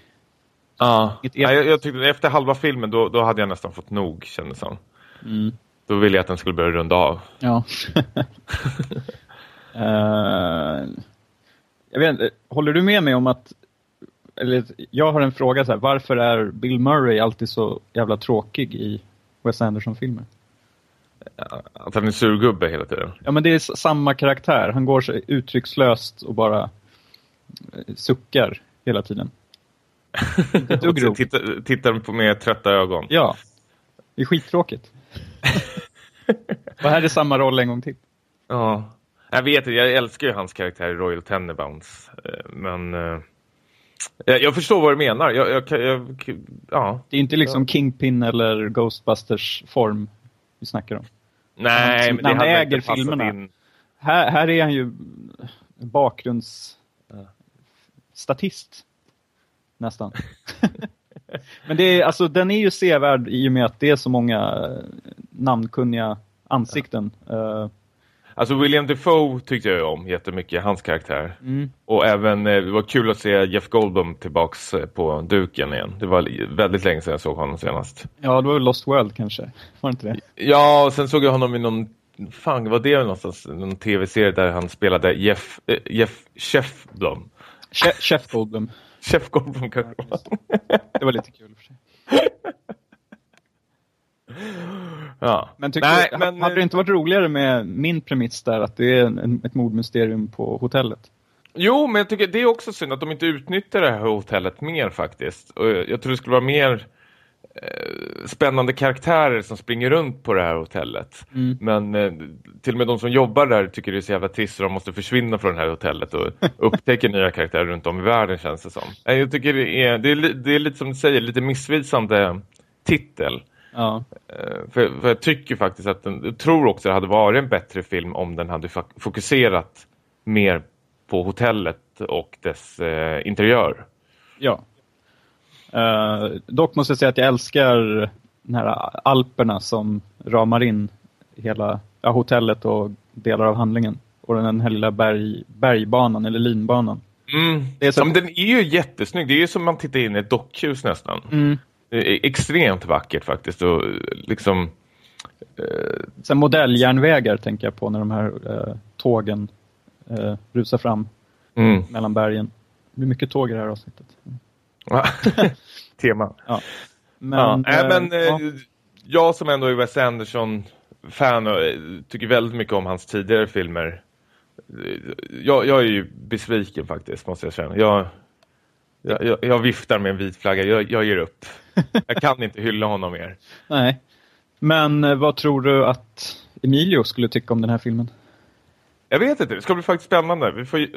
Ja, jag, jag tyckte efter halva filmen då, då hade jag nästan fått nog kändes som. Mm. Då ville jag att den skulle börja runda av. Ja. uh, *laughs* jag vet inte, håller du med mig om att eller jag har en fråga så här, varför är Bill Murray alltid så jävla tråkig i Wes Anderson-filmer? Att han är surgubbe hela tiden. Ja, men det är samma karaktär. Han går så uttryckslöst och bara eh, suckar hela tiden. *laughs* och tittar, tittar på med trötta ögon. Ja, det är skittråkigt. *laughs* Och här är samma roll en gång till. Ja, jag vet det. Jag älskar ju hans karaktär i Royal Tenenbaums. Eh, men jag förstår vad du menar. Jag, jag, jag, ja. Det är inte liksom Kingpin eller Ghostbusters form vi snackar om. Nej, han, men det han äger filmerna. In. Här, här är han ju bakgrundsstatist nästan. *laughs* Men det är, alltså, den är ju sevärd i och med att det är så många eh, namnkunniga ansikten. Ja. Alltså William Defoe tyckte jag om jättemycket, hans karaktär. Mm. Och även, eh, det var kul att se Jeff Goldblum tillbaks på duken igen. Det var väldigt länge sedan jag såg honom senast. Ja, det var Lost World kanske. Var det inte det? Ja, sen såg jag honom i någon, fan var det någonstans? Någon tv-serie där han spelade Jeff, äh, Jeff Chef. Chef, Chef Goldblum. Chef Goldblum kanske ja, Det var lite kul för sig. *laughs* *gasps* Ja. Men, Nej, du, men hade det inte varit roligare med min premiss där att det är en, ett mordmysterium på hotellet? Jo, men jag tycker det är också synd att de inte utnyttjar det här hotellet mer faktiskt. Och jag tror det skulle vara mer eh, spännande karaktärer som springer runt på det här hotellet. Mm. Men eh, till och med de som jobbar där tycker det är så jävla trist och de måste försvinna från det här hotellet och *laughs* upptäcker nya karaktärer runt om i världen känns det som. Jag tycker det är, det är, det är lite som du säger, lite missvisande titel. Ja. Eh, för, för, jag tycker faktiskt att den, jag tror också det hade varit en bättre film om den hade fokuserat mer på hotellet och dess eh, interiör. Ja. Uh, dock måste jag säga att jag älskar den här Alperna som ramar in hela ja, hotellet och delar av handlingen. Och den här lilla berg, bergbanan eller linbanan. Mm. Det är så... ja, men den är ju jättesnygg. Det är ju som man tittar in i ett dockhus nästan. Mm. Det är extremt vackert faktiskt. Och liksom... Eh... Sen modelljärnvägar tänker jag på när de här eh, tågen eh, rusar fram mm. mellan bergen. Det blir mycket tåg i det här avsnittet. *laughs* Tema. Ja. Men, ja. Äh, men ja. jag som ändå är Wes Anderson-fan och tycker väldigt mycket om hans tidigare filmer. Jag, jag är ju besviken faktiskt, måste jag säga. Jag, jag, jag, viftar med en vit flagga. Jag, jag ger upp. Jag kan inte hylla honom mer. Nej. Men vad tror du att Emilio skulle tycka om den här filmen? Jag vet inte, det ska bli faktiskt spännande. Vi får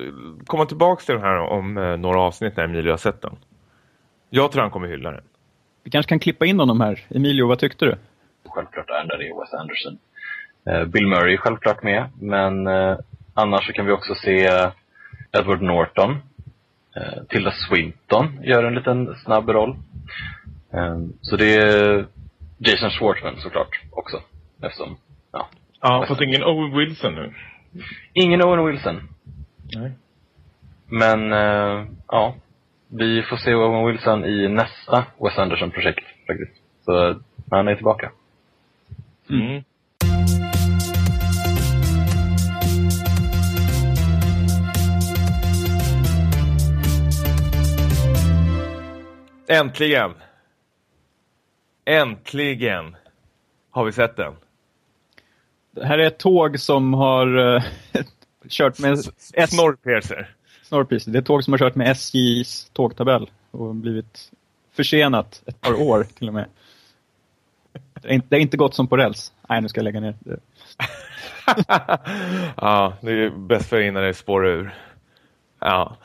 komma tillbaka till den här om eh, några avsnitt när Emilio har sett den. Jag tror han kommer hylla den. Vi kanske kan klippa in honom här. Emilio, vad tyckte du? Självklart är det Wes Anderson. Eh, Bill Murray är självklart med, men eh, annars så kan vi också se Edward Norton. Tilda Swinton gör en liten snabb roll. Så det är Jason Schwartzman såklart också. Eftersom, ja. Ja, fast ingen Owen Wilson nu. Ingen Owen Wilson. Nej. Men, uh, ja. Vi får se Owen Wilson i nästa Wes Anderson-projekt faktiskt. Så han är tillbaka. Mm. Äntligen! Äntligen har vi sett den. Det här är ett tåg som har uh, *laughs* kört med... S Snorpiercer. Snorpiercer. Det är ett tåg som har kört med SJs tågtabell och blivit försenat ett par år *laughs* till och med. Det är inte, det är inte gått som på räls. Nej, nu ska jag lägga ner det. *laughs* ja, det är bäst för innan det spårar ur. Ja.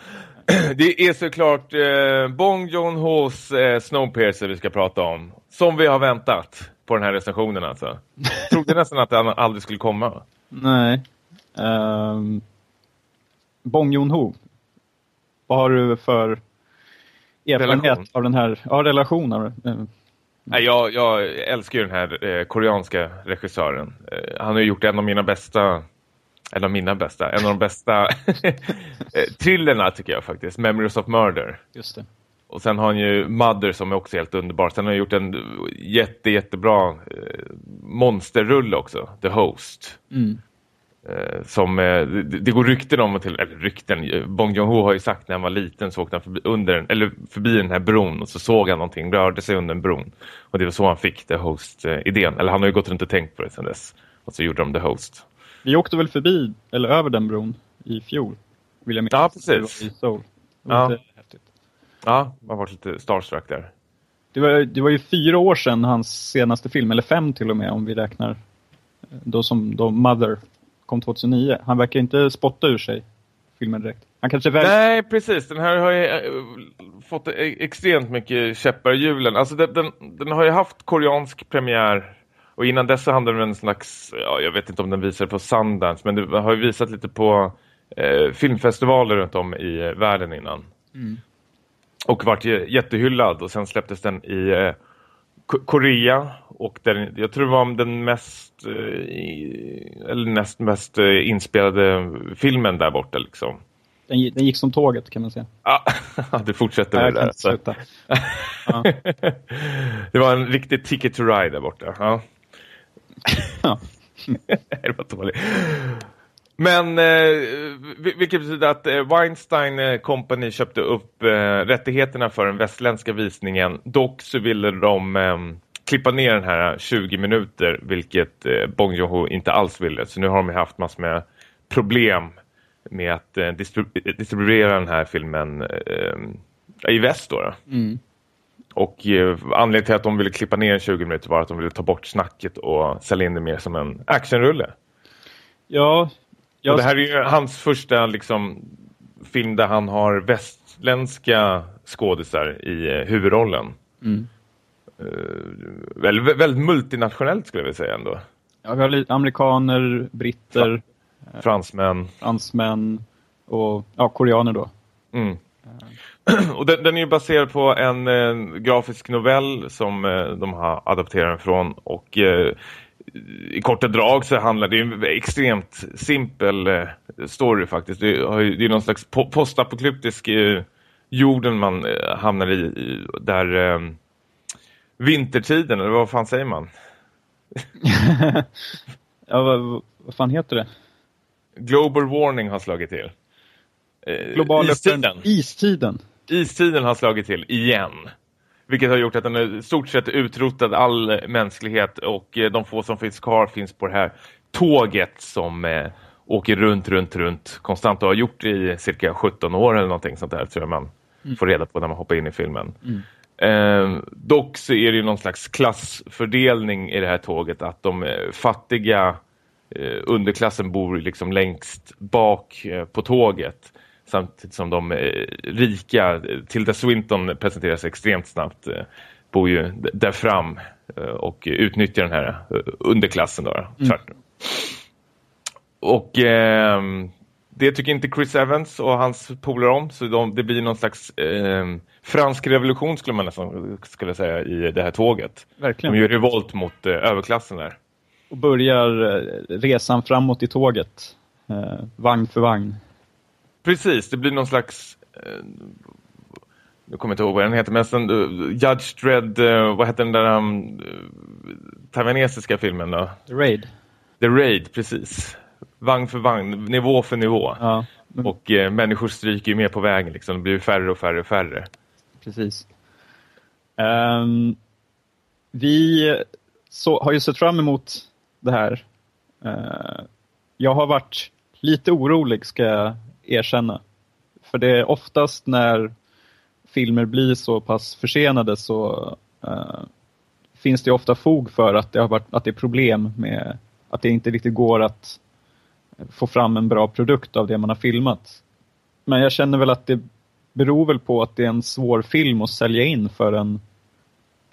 *clears throat* Det är såklart eh, Bong Joon-Ho's eh, Snowpiercer vi ska prata om. Som vi har väntat på den här recensionen alltså. *laughs* Trodde nästan att den aldrig skulle komma. Nej. Um, Bong Joon-Ho. Vad har du för erfarenhet relation. av den här ja, relationen? Mm. Nej, jag, jag älskar ju den här eh, koreanska regissören. Eh, han har gjort en av mina bästa en av mina bästa, en av de bästa eh, *laughs* thrillerna tycker jag faktiskt, Memories of Murder. Just det. Och sen har han ju Mother som är också helt underbar. Sen har han gjort en jätte, jättebra eh, monsterrulle också, The Host. Mm. Eh, som, eh, det, det, går rykten om, till, eller rykten, Bong Joon-ho har ju sagt när han var liten så åkte han förbi, under, eller förbi den här bron och så såg han någonting, rörde sig under en bron. Och det var så han fick The Host-idén. Eller han har ju gått runt och tänkt på det sedan dess. Och så gjorde de The Host. Vi åkte väl förbi, eller över den bron i fjol. Vill jag Ja, precis. I Seoul. Ja. Ja, man var lite starstruck där. Det var, det var ju fyra år sedan hans senaste film, eller fem till och med om vi räknar. Då som då Mother kom 2009. Han verkar inte spotta ur sig filmen direkt. Han kanske väl... Nej, precis. Den här har ju äh, fått e- extremt mycket käppar i hjulen. Alltså den, den, den, har ju haft koreansk premiär och innan dess så handlade den en slags, ja, jag vet inte om den visar på Sundance, men det har ju visat lite på eh, filmfestivaler runt om i världen innan. Mm. Och varit jättehyllad och sen släpptes den i eh, Korea och den, jag tror det var den mest eh, eller näst mest eh, inspelade filmen där borta liksom. Den, den gick som tåget kan man säga. Ja, *laughs* det fortsätter med det där. Så. *laughs* ja. det var en riktig ticket to ride där borta. Ja. *laughs* ja. *laughs* det var dåligt. Men eh, vilket betyder att eh, Weinstein eh, Company köpte upp eh, rättigheterna för den västländska visningen. Dock så ville de eh, klippa ner den här 20 minuter vilket eh, Bong Joon-ho inte alls ville. Så nu har de haft massor med problem med att eh, distribu distribuera den här filmen eh, i väst då. då. Mm. Och eh, anledningen till att de ville klippa ner 20 minuter var att de ville ta bort snacket och sälja in det mer som en actionrulle. Ja, jag... Och det här är ju hans första liksom, film där han har västländska skådisar i eh, huvudrollen. Mm. Uh, väldigt, väldigt multinationellt skulle jag vilja säga ändå. Ja, vi har lite amerikaner, britter, fransmän, fransmän och ja, koreaner då. Mm. Och den, den, är baserad på en eh, grafisk novell som eh, de har adapterat den från och eh, i korta drag så handlar det en extremt simpel eh, story faktiskt. Det, det är någon slags po postapokalyptisk eh, jorden man eh, hamnar i, i där vintertiden, eller vad fan säger man? *laughs* ja, vad, vad fan heter det? Global warning har slagit till. Global istiden. Istiden. Istiden har slagit till igen. Vilket har gjort att den är stort sett utrotad all mänsklighet och eh, de få som finns kvar finns på det här tåget som eh, åker runt, runt, runt konstant och har gjort i cirka 17 år eller någonting sånt där tror jag man mm. får reda på när man hoppar in i filmen. Mm. Eh, dock så är det ju någon slags klassfördelning i det här tåget att de eh, fattiga eh, underklassen bor liksom längst bak eh, på tåget samtidigt som de eh, rika, Tilda Swinton presenteras extremt snabbt, eh, bor ju där fram eh, och utnyttjar den här underklassen då, mm. Och eh, det tycker inte Chris Evans och hans polare om så de, det blir någon slags eh, fransk revolution skulle man nästan skulle säga i det här tåget. Verkligen. De gör revolt mot eh, överklassen där. Och börjar resan framåt i tåget, vagn för vagn. Precis, det blir någon slags... Eh, jag kommer inte ihåg vad den heter, men sen, uh, Judge Dredd, uh, vad heter den där um, taiwanesiska filmen då? The Raid. The Raid, precis. Vagn för vagn, nivå för nivå. Ja, men... Och uh, människor stryker ju mer på vägen, liksom. det blir färre och färre och färre. Precis. Um, vi så, har ju sett fram emot det här. Uh, jag har varit lite orolig ska jag erkänna. För det är oftast när filmer blir så pass försenade så uh, finns det ofta fog för att det, har varit, att det är problem med att det inte riktigt går att få fram en bra produkt av det man har filmat. Men jag känner väl att det beror väl på att det är en svår film att sälja in för en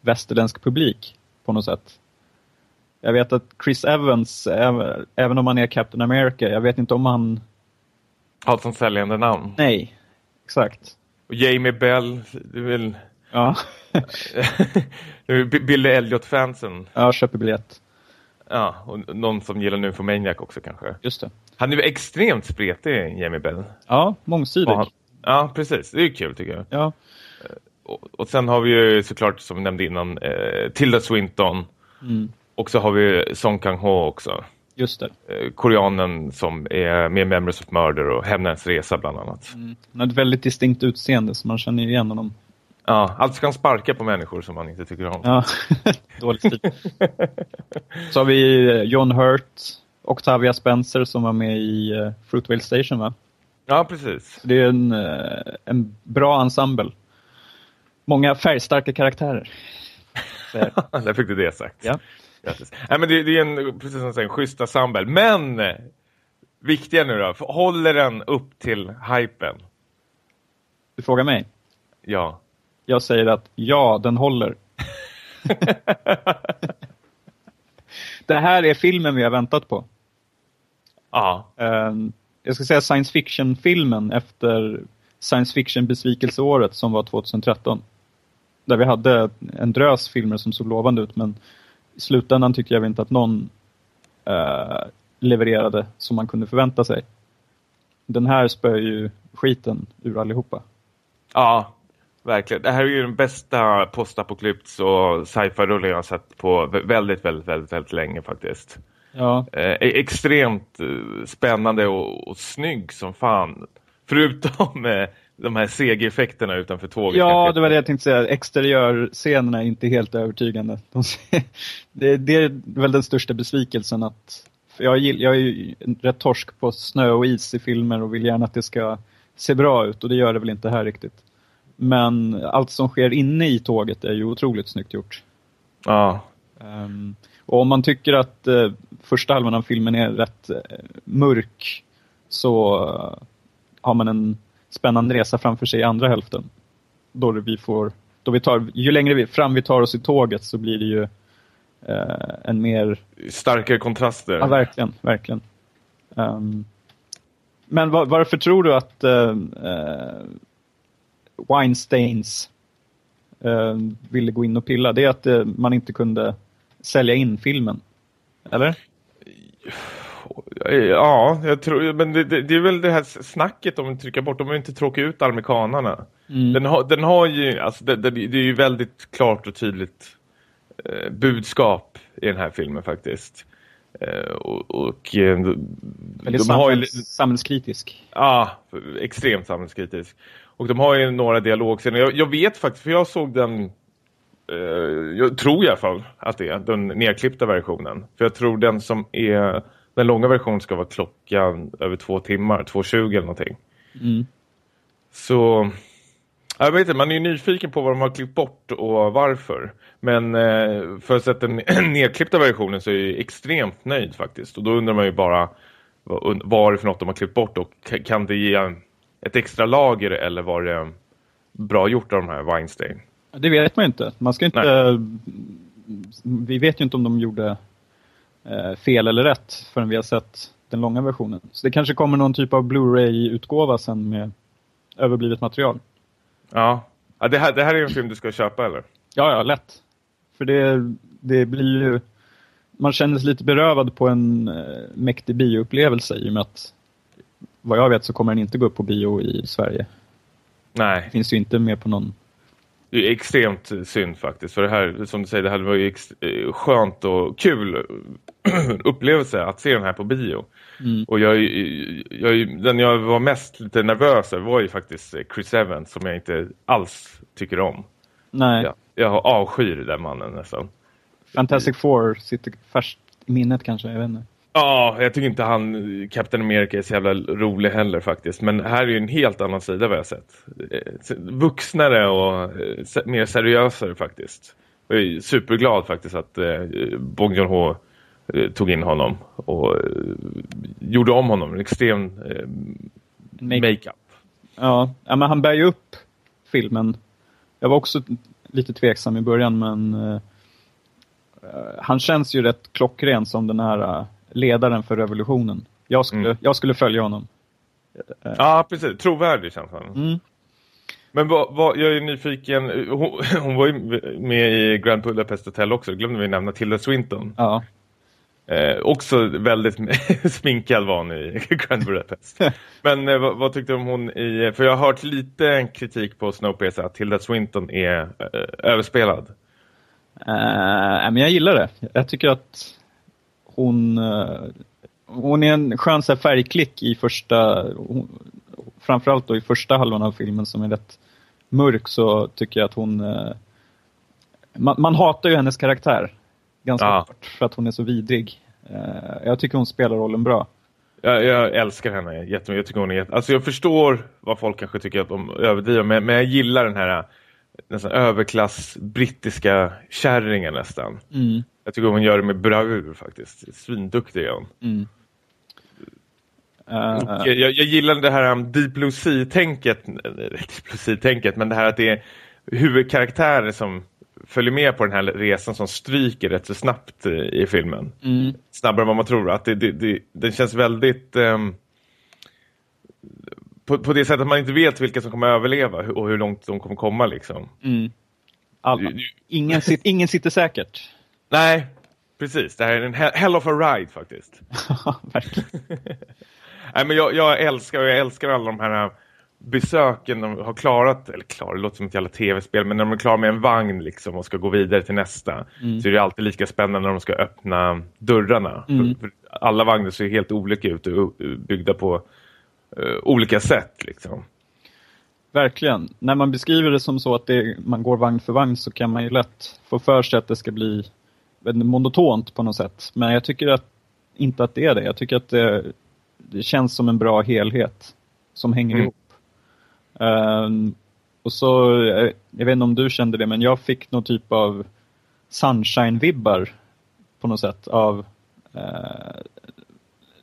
västerländsk publik på något sätt. Jag vet att Chris Evans, även om han är Captain America, jag vet inte om han har som säljande namn. Nej, exakt. Och Jamie Bell, du vill... Ja. *laughs* Billy Elliot-fansen. Ja, köper biljett. Ja, och någon som gillar Nymphomaniac också kanske. Just det. Han är ju extremt spretig, Jamie Bell. Ja, mångsidig. Han... Ja, precis. Det är kul tycker jag. Ja. Och, och sen har vi ju såklart, som vi nämnde innan, eh, Tilda Swinton. Mm. Och så har vi Song Kang-ho också. Just det. Eh, koreanen som är med Memories of Murder och Hämnens resa bland annat. Mm. Han har ett väldigt distinkt utseende så man känner igen honom. Ja, alltså kan sparka på människor som man inte tycker om. Ja, *laughs* dålig stil. så har vi eh, John Hurt, Octavia Spencer som var med i uh, Fruitvale Station va? Ja, precis. Det är en, en bra ensemble. Många färgstarka karaktärer. *laughs* Där fick du det sagt. Ja. Grattis. Nej, men det, det, är en, precis som en schysst ensemble. Men viktiga nu då, håller den upp till hypen? Du frågar mig? Ja. Jag säger att ja, den håller. *laughs* det här är filmen vi har väntat på. Ja. Um, jag ska säga science fiction-filmen efter science fiction-besvikelseåret som var 2013. Där vi hade en drös filmer som såg lovande ut men i slutändan tycker jag inte att någon uh, levererade som man kunde förvänta sig. Den här spöar ju skiten ur allihopa. Ja, verkligen. Det här är ju den bästa postapokalyps och sci-fi rullen jag har sett på väldigt, väldigt, väldigt, väldigt länge faktiskt. Ja. Eh, extremt eh, spännande och, och snygg som fan. Förutom eh, de här CG-effekterna utanför tåget. Ja, det var det jag tänkte säga. Exteriörscenerna är inte helt övertygande. De ser, *laughs* det, det, är väl den största besvikelsen att jag, jag är ju rätt torsk på snö och is i filmer och vill gärna att det ska se bra ut och det gör det väl inte här riktigt. Men allt som sker inne i tåget är ju otroligt snyggt gjort. Ja. Um, och om man tycker att uh, första halvan av filmen är rätt uh, mörk så uh, har man en spännande resa framför sig i andra hälften. Då vi får, då vi tar, ju längre vi, fram vi tar oss i tåget så blir det ju en mer... Starkare kontraster. Ja, verkligen, verkligen. Um, men var, varför tror du att Weinsteins eh, ville gå in och pilla, det är att eh, man inte kunde sälja in filmen. Eller? Ja, jag tror, men det, det, det, är väl det här snacket om att trycka bort, de vill inte tråka ut amerikanarna. Mm. Den, har, den har ju, alltså det, det, det, är ju väldigt klart och tydligt eh, budskap i den här filmen faktiskt. Eh, och, och eh, de, har ju, samhällskritisk. Ja, extremt samhällskritisk. Och de har ju några dialogscener. Jag, jag vet faktiskt, för jag såg den eh, jag tror i alla fall att det är den nedklippta versionen. För jag tror den som är den långa versionen ska vara klockan över två timmar, 2.20 eller någonting. Mm. Så jag vet inte, man är ju nyfiken på vad de har klippt bort och varför. Men eh, för att sätta den *clears throat* nedklippta versionen så är jag extremt nöjd faktiskt. Och då undrar man ju bara vad, vad är det för något de har klippt bort och kan det ge ett extra lager eller var det bra gjort av de här Weinstein? Det vet man inte. Man ska inte... Nej. Vi vet ju inte om de gjorde eh, fel eller rätt förrän vi har sett den långa versionen. Så det kanske kommer någon typ av Blu-ray-utgåva sen med överblivet material. Ja, ja det, här, det här är en film du ska köpa eller? Ja, ja, lätt. För det, det blir ju... Man känner sig lite berövad på en eh, mäktig bioupplevelse i och med att vad jag vet så kommer den inte gå upp på bio i Sverige. Nej. Det finns ju inte med på någon. Det är extremt synd faktiskt. För det här, som du säger, det hade varit eh, skönt och kul *clears throat* upplevelse att se den här på bio. Mm. Och jag, jag, den jag var mest lite nervös över var ju faktiskt Chris Evans som jag inte alls tycker om. Nej. Jag, jag avskyr den mannen nästan. Fantastic Four sitter färskt i minnet kanske, jag vet inte. Ja, jag tycker inte han, Captain America är så jävla rolig heller faktiskt. Men här är ju en helt annan sida vad jag sett. Eh, vuxnare och eh, mer seriösare faktiskt. Jag är superglad faktiskt att eh, Bong Joon-ho eh, tog in honom och eh, gjorde om honom. En extrem eh, makeup. Ja, men han bär ju upp filmen. Jag var också lite tveksam i början men eh, han känns ju rätt klockren som den här ledaren för revolutionen. Jag skulle, mm. jag skulle följa honom. Ja, precis. Trovärdig känns han. Mm. Men vad, vad, jag är nyfiken. Hon, *laughs* hon, var ju med i Grand Budapest Hotel också. Det glömde vi nämna. Tilda Swinton. Ja. Eh, också väldigt *laughs* sminkad var hon i *laughs* Grand Budapest. Men eh, vad, vad, tyckte du om hon i... För jag har hört lite kritik på Snowpiercer att Tilda Swinton är eh, överspelad. Eh, men jag gillar det. Jag tycker att hon, eh, hon är en skön så färgklick i första, framförallt då i första halvan av filmen som är rätt mörk så tycker jag att hon, eh, man, man hatar ju hennes karaktär ganska ja. hårt för att hon är så vidrig. Eh, jag tycker hon spelar rollen bra. Jag, jag älskar henne jättemycket. Jag tycker hon är jätt... Alltså jag förstår vad folk kanske tycker att de överdriver. Men, men jag gillar den här nästan överklass brittiska kärringen nästan. Mm. Jag tycker hon gör det med bravur faktiskt. Svinduktig är hon. Mm. Uh, jag, jag, gillar det här um, Deep Blue Sea-tänket *laughs* Deep Blue Sea-tänket, men det här att det är huvudkaraktärer som följer med på den här resan som stryker rätt så snabbt i filmen. Mm. Snabbare än vad man tror. Att det, det, det, den känns väldigt... Um, på, på det sättet att man inte vet vilka som kommer överleva och hur långt de kommer komma liksom. Mm. Alla. Ingen, ingen sitter säkert. Nej, precis. Det här är en hell of a ride faktiskt. *laughs* verkligen. *laughs* Nej, men jag, jag, älskar jag älskar alla de här besöken de har klarat, eller klarat, det låter som ett jävla tv-spel, men när de är klara med en vagn liksom och ska gå vidare till nästa Mm. så är det alltid lika spännande när de ska öppna dörrarna. Mm. För, för alla vagnar ser helt olika ut och byggda på uh, olika sätt liksom. Verkligen. När man beskriver det som så att det, man går vagn för vagn så kan man ju lätt få för sig att det ska bli monotont på något sätt. Men jag tycker att, inte att det är det. Jag tycker att det, det känns som en bra helhet som hänger Mm. ihop. Ehm, och så, eh, jag vet inte om du kände det, men jag fick någon typ av sunshine-vibbar på något sätt av eh,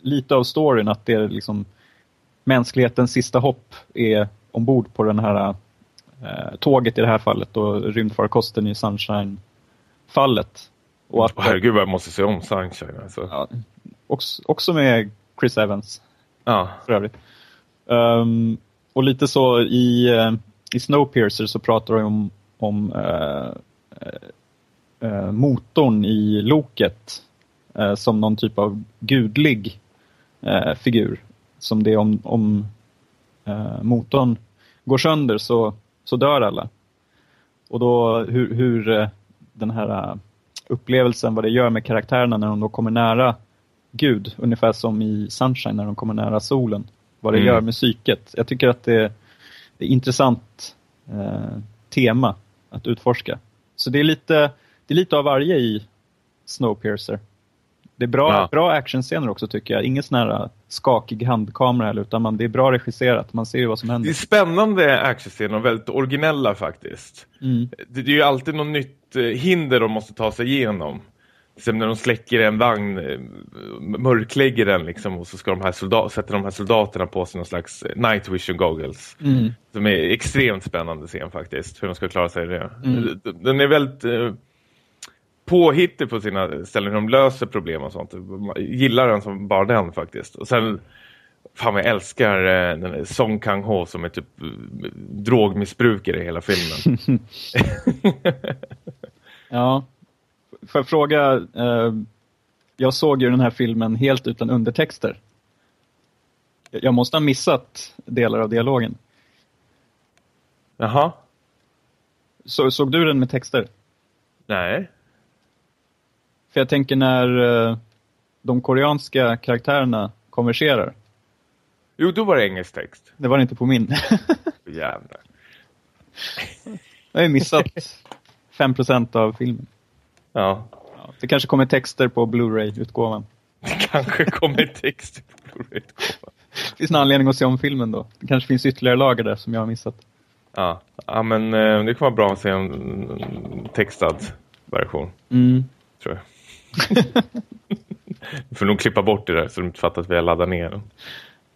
lite av storyn att det är liksom mänsklighetens sista hopp är ombord på den här eh, tåget i det här fallet och rymdfarkosten i Sunshine-fallet. Och att, Och herregud vad jag måste se om Sunshine alltså. ja, också, också med Chris Evans Ja. för övrigt. Ehm, och lite så i, eh, i Snowpiercer så pratar de om, om eh, eh, eh, motorn i loket eh, som någon typ av gudlig eh, figur. Som det är om, om eh, motorn går sönder så, så dör alla. Och då hur, hur eh, den här upplevelsen, vad det gör med karaktärerna när de då kommer nära Gud, ungefär som i Sunshine när de kommer nära solen. Vad det Mm. gör med psyket. Jag tycker att det, det är intressant eh, tema att utforska. Så det är lite, det är lite av varje i Snowpiercer. Det är bra, Ja. bra actionscener också tycker jag. Ingen sån här skakig handkamera heller, utan man, det är bra regisserat. Man ser ju vad som Det är händer. spännande actionscener och väldigt originella faktiskt. Mm. Det, det är ju alltid något nytt eh, hinder de måste ta sig igenom. Som när de släcker en vagn, eh, mörklägger den liksom och så ska de här soldat, sätter de här soldaterna på sig någon slags eh, night vision goggles. Mm. Som är extremt spännande scen faktiskt, hur de ska klara sig det. Mm. Den är väldigt eh, påhittig på sina ställen, hur de löser problem och sånt. Man gillar den som bara den faktiskt. Och sen, fan jag älskar eh, den Song Kang-ho som är typ eh, drogmissbrukare i hela filmen. *laughs* Ja. Får jag fråga, eh, jag såg ju den här filmen helt utan undertexter. Jag måste ha missat delar av dialogen. Jaha, Så, såg du den med texter? nej. För jag tänker när eh, de koreanska karaktärerna konverserar. Jo, då var det engelsk text. Det var det inte på min. *laughs* Jävlar. jag har ju missat 5% av filmen. Ja, Ja, det kanske kommer texter på Blu-ray-utgåvan. det kanske kommer text på Blu-ray-utgåvan. Det finns en anledning att se om filmen då. Det kanske finns ytterligare lager där som jag har missat. Ja, ja men eh, det kan vara bra att se en textad version. Mm. tror jag. Vi får nog klippa bort det där så de inte fattar att vi har laddat ner den.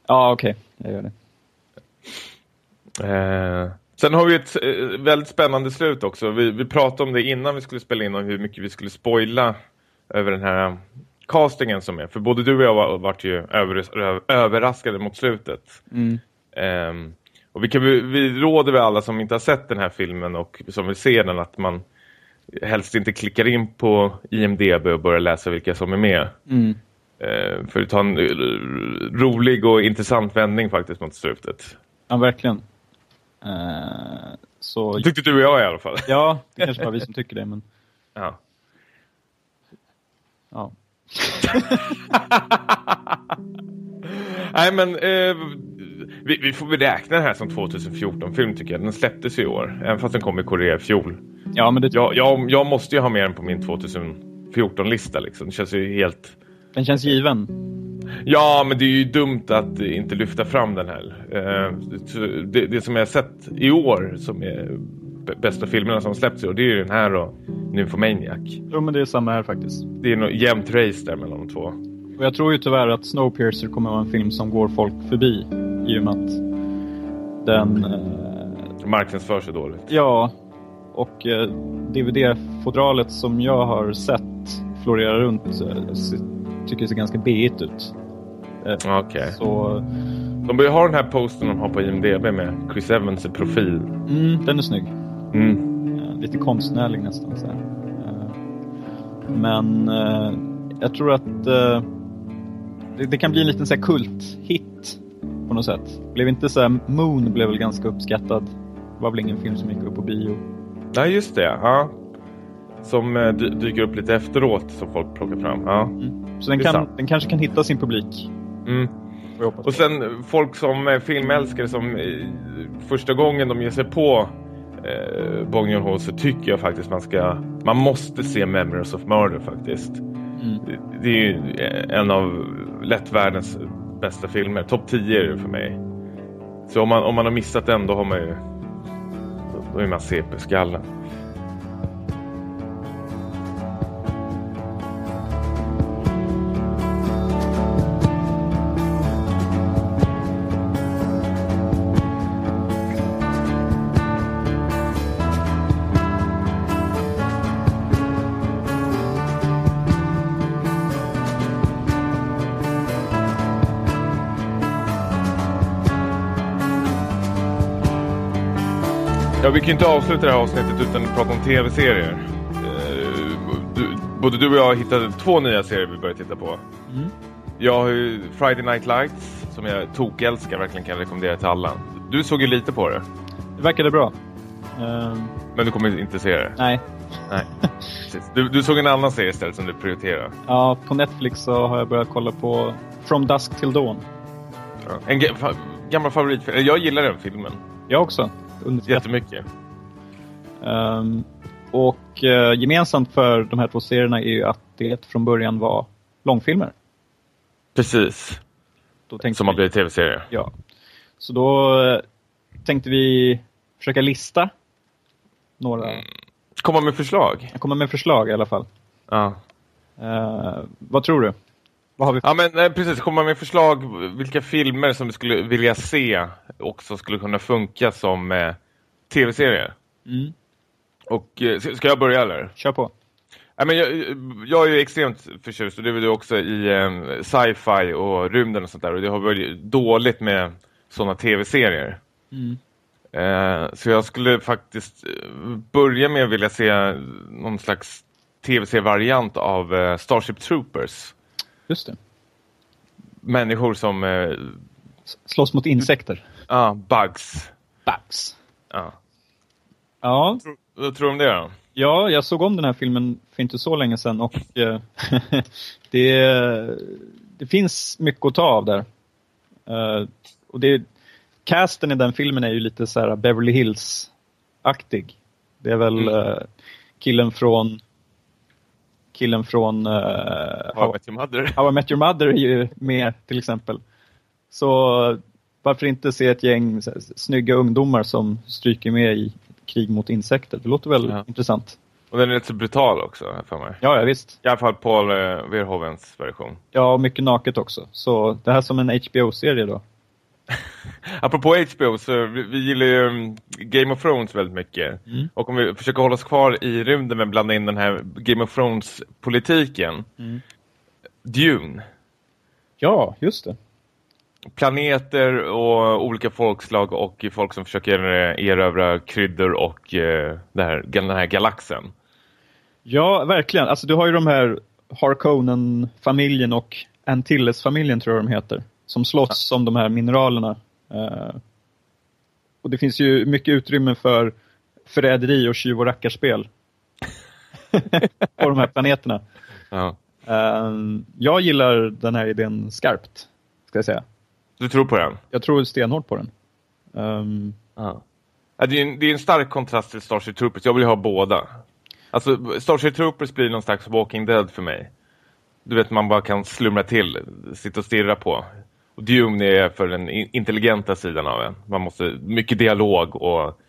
Ja, okej. Jag gör det. Eh, sen har vi ett eh, väldigt spännande slut också. Vi, vi pratade om det innan vi skulle spela in och hur mycket vi skulle spoila över den här eh, castingen som är. För både du och jag var, vart ju över, överraskade mot slutet. Mm. Ehm, och vi, kan, vi, vi råder väl alla som inte har sett den här filmen och som vill se den att man helst inte klickar in på IMDB och börjar läsa vilka som är med. Mm. Eh, för att ta en eh, rolig och intressant vändning faktiskt mot slutet. Ja, verkligen. Eh, så, Tyckte du och jag i alla fall. ja, det kanske bara vi som tycker det, men *laughs* Ja. ja. *laughs* Nej men eh, vi, vi får väl räkna den här som 2014-film tycker jag. Den släpptes i år, även fast den kom i Korea i fjol. Ja, men det, Jag, jag, jag måste ju ha med den på min 2014-lista liksom. Det känns ju helt... den känns given. Ja, men det är ju dumt att inte lyfta fram den här. Eh, det, det som jag har sett i år som är bästa filmerna som släppts i år, det är ju den här och Nymphomaniac. Jo, men det är samma här faktiskt. Det är nog jämnt race där mellan de två. Och jag tror ju tyvärr att Snowpiercer kommer att vara en film som går folk förbi. I och med att den... Eh, Marknadsför sig dåligt. ja, och eh, DVD-fodralet som jag har sett florera runt eh, se- tycker ser ganska B-igt ut. Eh, Okej. Så De bör ju ha den här posten de har på IMDB med Chris Evans profil. mm, den är snygg. Mm. Lite konstnärlig nästan. Så här. Eh, men eh, jag tror att det, det kan bli en liten så här kult-hit på något sätt. Blev inte så här, Moon blev väl ganska uppskattad. Det var väl ingen film som gick upp på bio. Nej, just det. Ja. Som eh, dy dyker upp lite efteråt som folk plockar fram. Ja. Mm. Så den, kan, den kanske kan hitta sin publik. Mm. Och sen eh, folk som är filmälskare som eh, första gången de ger sig på eh, Bong Joon-ho så tycker jag faktiskt man ska man måste se Memories of Murder faktiskt. Mm. Det- är ju eh, en av lätt världens bästa filmer. Topp 10 är det för mig. Så om man, om man har missat den då har man ju då är man CP-skallen. Kan ju inte avsluta det här avsnittet utan att prata om tv-serier. Eh, du, både du och jag hittade två nya serier vi började titta på. Mm. Jag har ju Friday Night Lights som jag tokälskar, verkligen kan rekommendera till alla. Du såg ju lite på det, Det verkade bra. Ehm, men du kommer inte se det. nej. Nej. *laughs* Du, du såg en annan serie istället som du prioriterar. Ja, på Netflix så har jag börjat kolla på From Dusk Till Dawn. Ja. En gammal favoritfilm. Jag gillar den filmen Jag också. Underskattat. jättemycket. Ehm, och eh, gemensamt för de här två serierna är ju att det från början var långfilmer. Precis. Då tänkte Som har vi- blivit tv-serier. Ja. Så då eh, tänkte vi försöka lista några. Mm. Komma med förslag. Kommer med förslag i alla fall. Ja. Eh, vad tror du? Vad har vi? Ja men eh, precis, komma med förslag vilka filmer som du skulle vilja se också skulle kunna funka som eh, tv-serier. Mm, Och eh, ska jag börja eller? kör på. Ja, men jag, jag är ju extremt förtjust och det är du också i eh, sci-fi och rymden och sånt där och det har varit dåligt med sådana tv-serier. Mm. Eh, så jag skulle faktiskt eh, börja med att vilja se någon slags tv-serievariant av eh, Starship Troopers. Just det. Människor som, eh, Slåss mot insekter. ja, bugs. Bugs. Ja. Ja, Vad tror du om det då? ja, jag såg om den här filmen för inte så länge sedan och eh, *laughs* det, det finns mycket att ta av där. Eh, och det, casten i den filmen är ju lite så här Beverly Hills-aktig. Det är väl Mm. eh, killen från killen från uh, How I Met Your Mother. *laughs* How I Met Your Mother är ju med till exempel. Så varför inte se ett gäng så här, snygga ungdomar som stryker med i krig mot insekter? Det låter väl Ja. intressant. Och den är rätt så brutal också, för mig. Ja, ja, visst. I alla fall Paul eh, Verhovens version. Ja, och mycket naket också. Så det här som en HBO-serie då. *laughs* Apropå HBO så vi, vi gillar ju mm, Game of Thrones väldigt mycket. Mm. Och om vi försöker hålla oss kvar i rymden men blanda in den här Game of Thrones-politiken. Mm. Dune. Ja, just det. Planeter och olika folkslag och folk som försöker eh, erövra kryddor och eh, här, den här galaxen. Ja, verkligen. Alltså du har ju de här Harkonnen-familjen och Antilles-familjen tror jag de heter. Som slåss om de här mineralerna. Eh, och det finns ju mycket utrymme för förräderi och tjuv och rackarspel. *laughs* på de här planeterna. Ja. Eh, jag gillar den här idén skarpt, ska jag säga. Du tror på den? Jag tror stenhårt på den. Ja. Ja, det, är en, det är en stark kontrast till Starship Troopers. Jag vill ha båda. Alltså, Starship Troopers blir någon slags Walking Dead för mig. Du vet, man bara kan slumra till, sitta och stirra på. Och Dune är för den in- intelligenta sidan av en. Man måste, mycket dialog och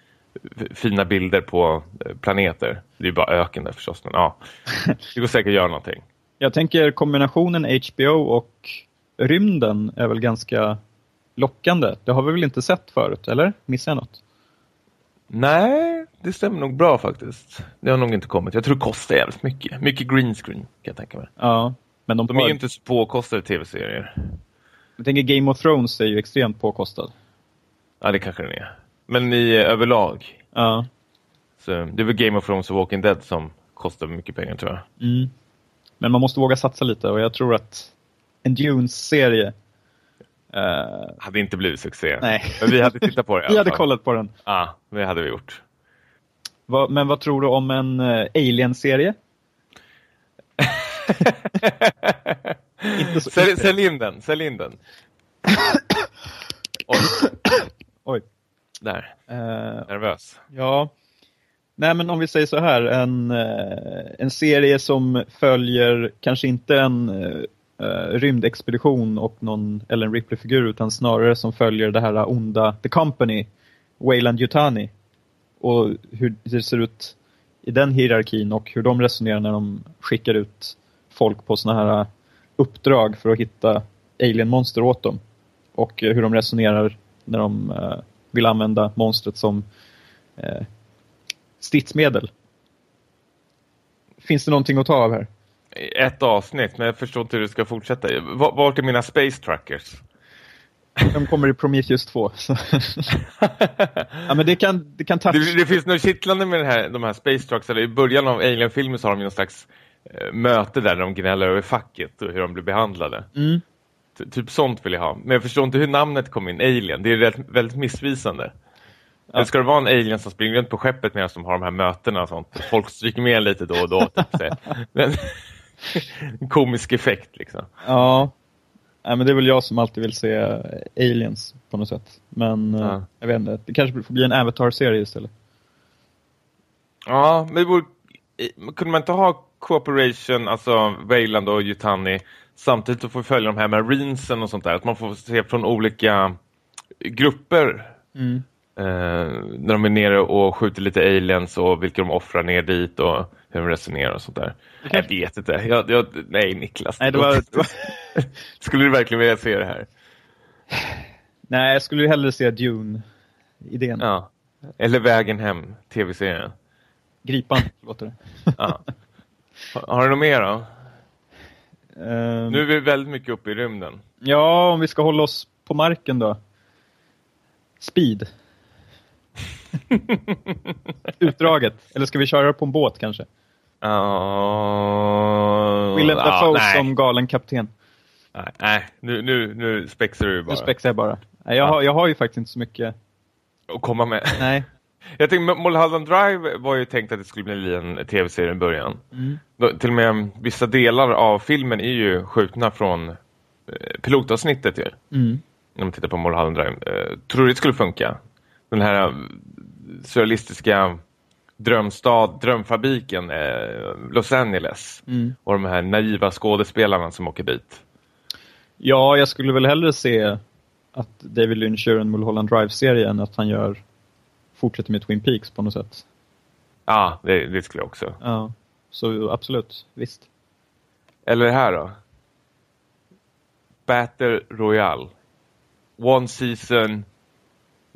fina bilder på eh, planeter. Det är bara öken där förstås, men ja. *laughs* Det går säkert att göra någonting. jag tänker kombinationen HBO och rymden är väl ganska lockande. Det har vi väl inte sett förut, eller? Missar jag något? Nej, det stämmer nog bra faktiskt. Det har nog inte kommit. Jag tror det kostar jävligt mycket. Mycket green screen, kan jag tänka mig. Ja, men de, De är ju inte så påkostade tv-serier. Jag tänker Game of Thrones är ju extremt påkostad. Ja, det kanske den är. Men i eh, överlag. Ja. Så det är väl Game of Thrones och Walking Dead som kostar mycket pengar tror jag. Mm. Men man måste våga satsa lite och jag tror att en Dunes-serie Uh, hade inte blivit succé. Nej. Men vi hade tittat på det. *laughs* vi hade kollat på den. Ja, det hade vi gjort. Va, men vad tror du om en uh, Alien-serie? *laughs* *laughs* sälj, sälj in den, sälj in den. Oj. Oj. Där. Uh, Nervös. Ja. Nej men om vi säger så här, en, en serie som följer kanske inte en uh, rymdexpedition och någon Ellen Ripley-figur utan snarare som följer det här onda The Company, Wayland Yutani och hur det ser ut i den hierarkin och hur de resonerar när de skickar ut folk på såna här uppdrag för att hitta alien-monster åt dem och hur de resonerar när de uh, vill använda monstret som uh, stridsmedel. Finns det någonting att ta av här? ett avsnitt, men jag förstår inte hur det ska fortsätta. Vart är mina Space Trackers? De kommer i Prometheus 2. *laughs* ja, men det kan, det kan touch... det, det finns något kittlande med här, de här Space Trucks. Eller I början av Alien-filmen så har de någon slags eh, möte där de gnäller över facket och hur de blir behandlade. Mm. Typ sånt vill jag ha. Men jag förstår inte hur namnet kom in, Alien. Det är rätt, väldigt missvisande. Ja. Eller ska det vara en alien som springer runt på skeppet medan de har de här mötena och sånt? Folk stryker med lite då och då. Typ, men, *laughs* en komisk effekt liksom. Ja. Nej, men det är väl jag som alltid vill se aliens på något sätt. Men ja. jag vet inte, det kanske får bli en Avatar-serie istället. Ja, men det vore, kunde man inte ha Cooperation, alltså Wayland och Yutani samtidigt att få följa de här marinesen och sånt där. Att man får se från olika grupper mm. eh, när de är nere och skjuter lite aliens och vilka de offrar ner dit och hur de resonerar och sånt där. Okay. Jag vet inte. Jag, jag, nej, Niklas. Nej, det var, det *laughs* var... skulle du verkligen vilja se det här? Nej, jag skulle hellre se Dune-idén. Ja. Eller Vägen hem, tv-serien. Gripan, låter det. ja. *laughs* Har du något mer då? Um... Nu är vi väldigt mycket uppe i rymden. Ja, om vi ska hålla oss på marken då. Speed. *laughs* Utdraget. Eller ska vi köra på en båt kanske? Uh, Willem Dafoe ja, som galen kapten. Nej, nej. Nu, nu, nu spexar du bara. Nu spexar jag bara. Nej, jag, ja. har, jag har ju faktiskt inte så mycket... Att komma med. Nej. *laughs* Jag tänkte, Mulholland Drive var ju tänkt att det skulle bli en tv-serie i början. Mm. Då, till och med vissa delar av filmen är ju skjutna från eh, pilotavsnittet ju. Mm. När man tittar på Mulholland Drive. Eh, tror du det skulle funka? Den här surrealistiska drömstad, drömfabriken eh, Los Angeles. Mm. Och de här naiva skådespelarna som åker dit. Ja, jag skulle väl hellre se att David Lynch gör en Mulholland Drive-serie än att han gör fortsätter med Twin Peaks på något sätt. Ja, det, det skulle jag också. Ja, så absolut, visst. Eller det här då? Battle Royale. One season,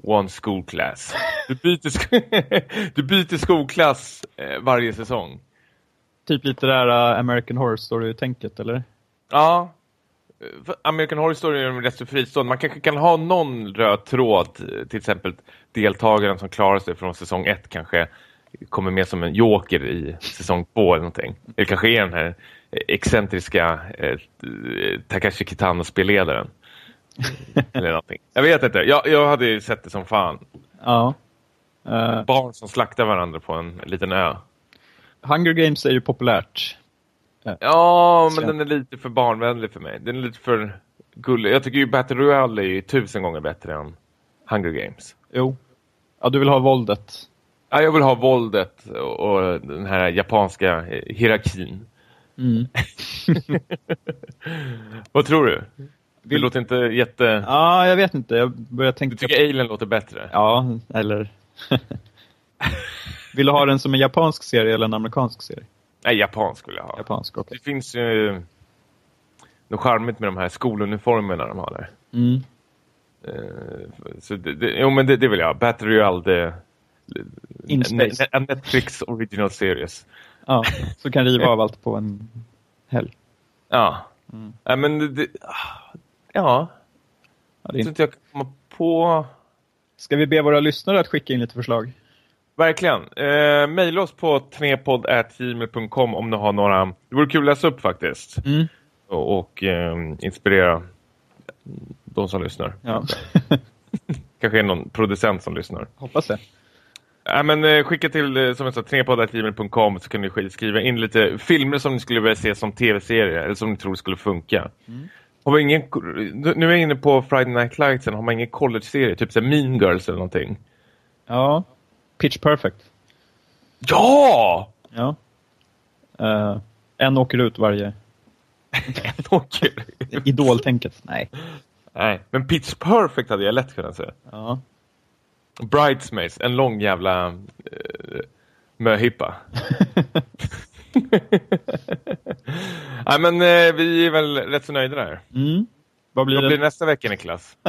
one school class. Du byter, sk *laughs* du byter skolklass eh, varje säsong. Typ lite där uh, American Horror Story-tänket, eller? Ja. American Horror Story är rätt så fristående. Man kanske kan ha någon röd tråd. Till exempel deltagaren som klarar sig från säsong ett kanske kommer med som en joker i säsong två eller någonting. Eller kanske är den här excentriska eh, Takashi Kitano-spelledaren. *laughs* eller någonting. Jag vet inte. Jag, jag hade sett det som fan. Ja. Uh, Barn som slaktar varandra på en liten ö. Hunger Games är ju populärt. Ja, men den är lite för barnvänlig för mig. Den är lite för gullig. Jag tycker ju Battle Royale är tusen gånger bättre än Hunger Games. Jo. Ja, du vill ha våldet. Ja, jag vill ha våldet och den här japanska hierarkin. Mm. *laughs* Vad tror du? Det låter inte jätte... Ja, jag vet inte. Jag börjar tänka... Du tycker Alien låter bättre? Ja, eller... *laughs* Vill du ha den som en japansk serie eller en amerikansk serie? Nej, japansk vill jag ha. Japansk, okay. Det finns ju något charmigt med de här skoluniformerna de har där. Mm. Uh, så det, det, jo, men det, det vill jag ha. Battle Royale, det... En Netflix original series. Ja, så kan riva av allt på en helg. Ja. Mm. Ja, men det... Ja. ja det är... Så inte jag kan komma på... Ska vi be våra lyssnare att skicka in lite förslag? Verkligen. Eh, maila oss på tnepodd.gmail.com om ni har några... Det vore kul att läsa upp faktiskt. Mm. Och, och eh, inspirera de som lyssnar. Ja. *laughs* Kanske är någon producent som lyssnar. Hoppas det. Ja, men eh, skicka till eh, som jag sa, så kan ni sk- skriva in lite filmer som ni skulle vilja se som tv-serier eller som ni tror skulle funka. Har vi ingen, nu är jag inne på Friday Night Lights, har man ingen college-serie, typ så Mean Girls eller någonting? Ja. Pitch Perfect. Ja! Ja. Eh, en åker ut varje. *laughs* Okej. Idoltänket. Nej. Nej, men Pitch Perfect hade jag lätt kunnat säga. Ja. Bridesmaids, en lång jävla eh, möhippa. *laughs* Nej, men eh, vi är väl rätt så nöjda där. Mm. Vad blir Vad det? blir nästa vecka, Niklas? *laughs*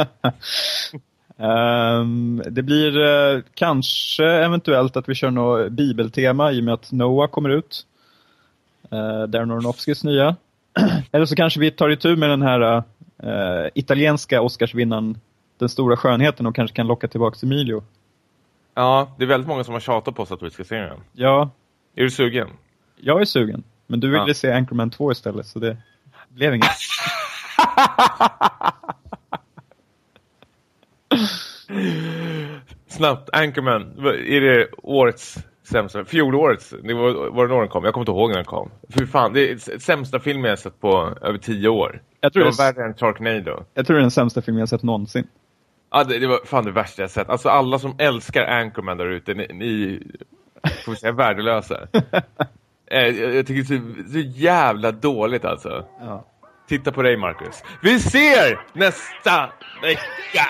Ehm, det blir eh, kanske eventuellt att vi kör något bibeltema i och med att Noah kommer ut. Uh, Darren Aronofskys nya. *clears throat* Eller så kanske vi tar itu med den här eh, italienska Oscarsvinnaren Den stora skönheten och kanske kan locka tillbaka Emilio. Ja, det är väldigt många som har tjatat på oss att vi ska se den. Ja, Är du sugen? jag är sugen. Men du ville Ja. se Anchorman 2 istället så det blev inget. *laughs* Snabbt, Anchorman. Är det årets sämsta? Fjolårets? Det var, var det när den kom? Jag kommer inte ihåg när den kom. Fy fan, det är sämsta filmen jag sett på över tio år. Jag tror var det, är- värre än Sharknado. jag tror det är den sämsta filmen jag sett någonsin. Ja, det, det var fan det värsta jag sett. Alltså alla som älskar Anchorman där ute, ni, ni får säga värdelösa. *laughs* Eh, jag, jag tycker det är så, så jävla dåligt alltså. Ja. Titta på dig Marcus. Vi ser nästa vecka!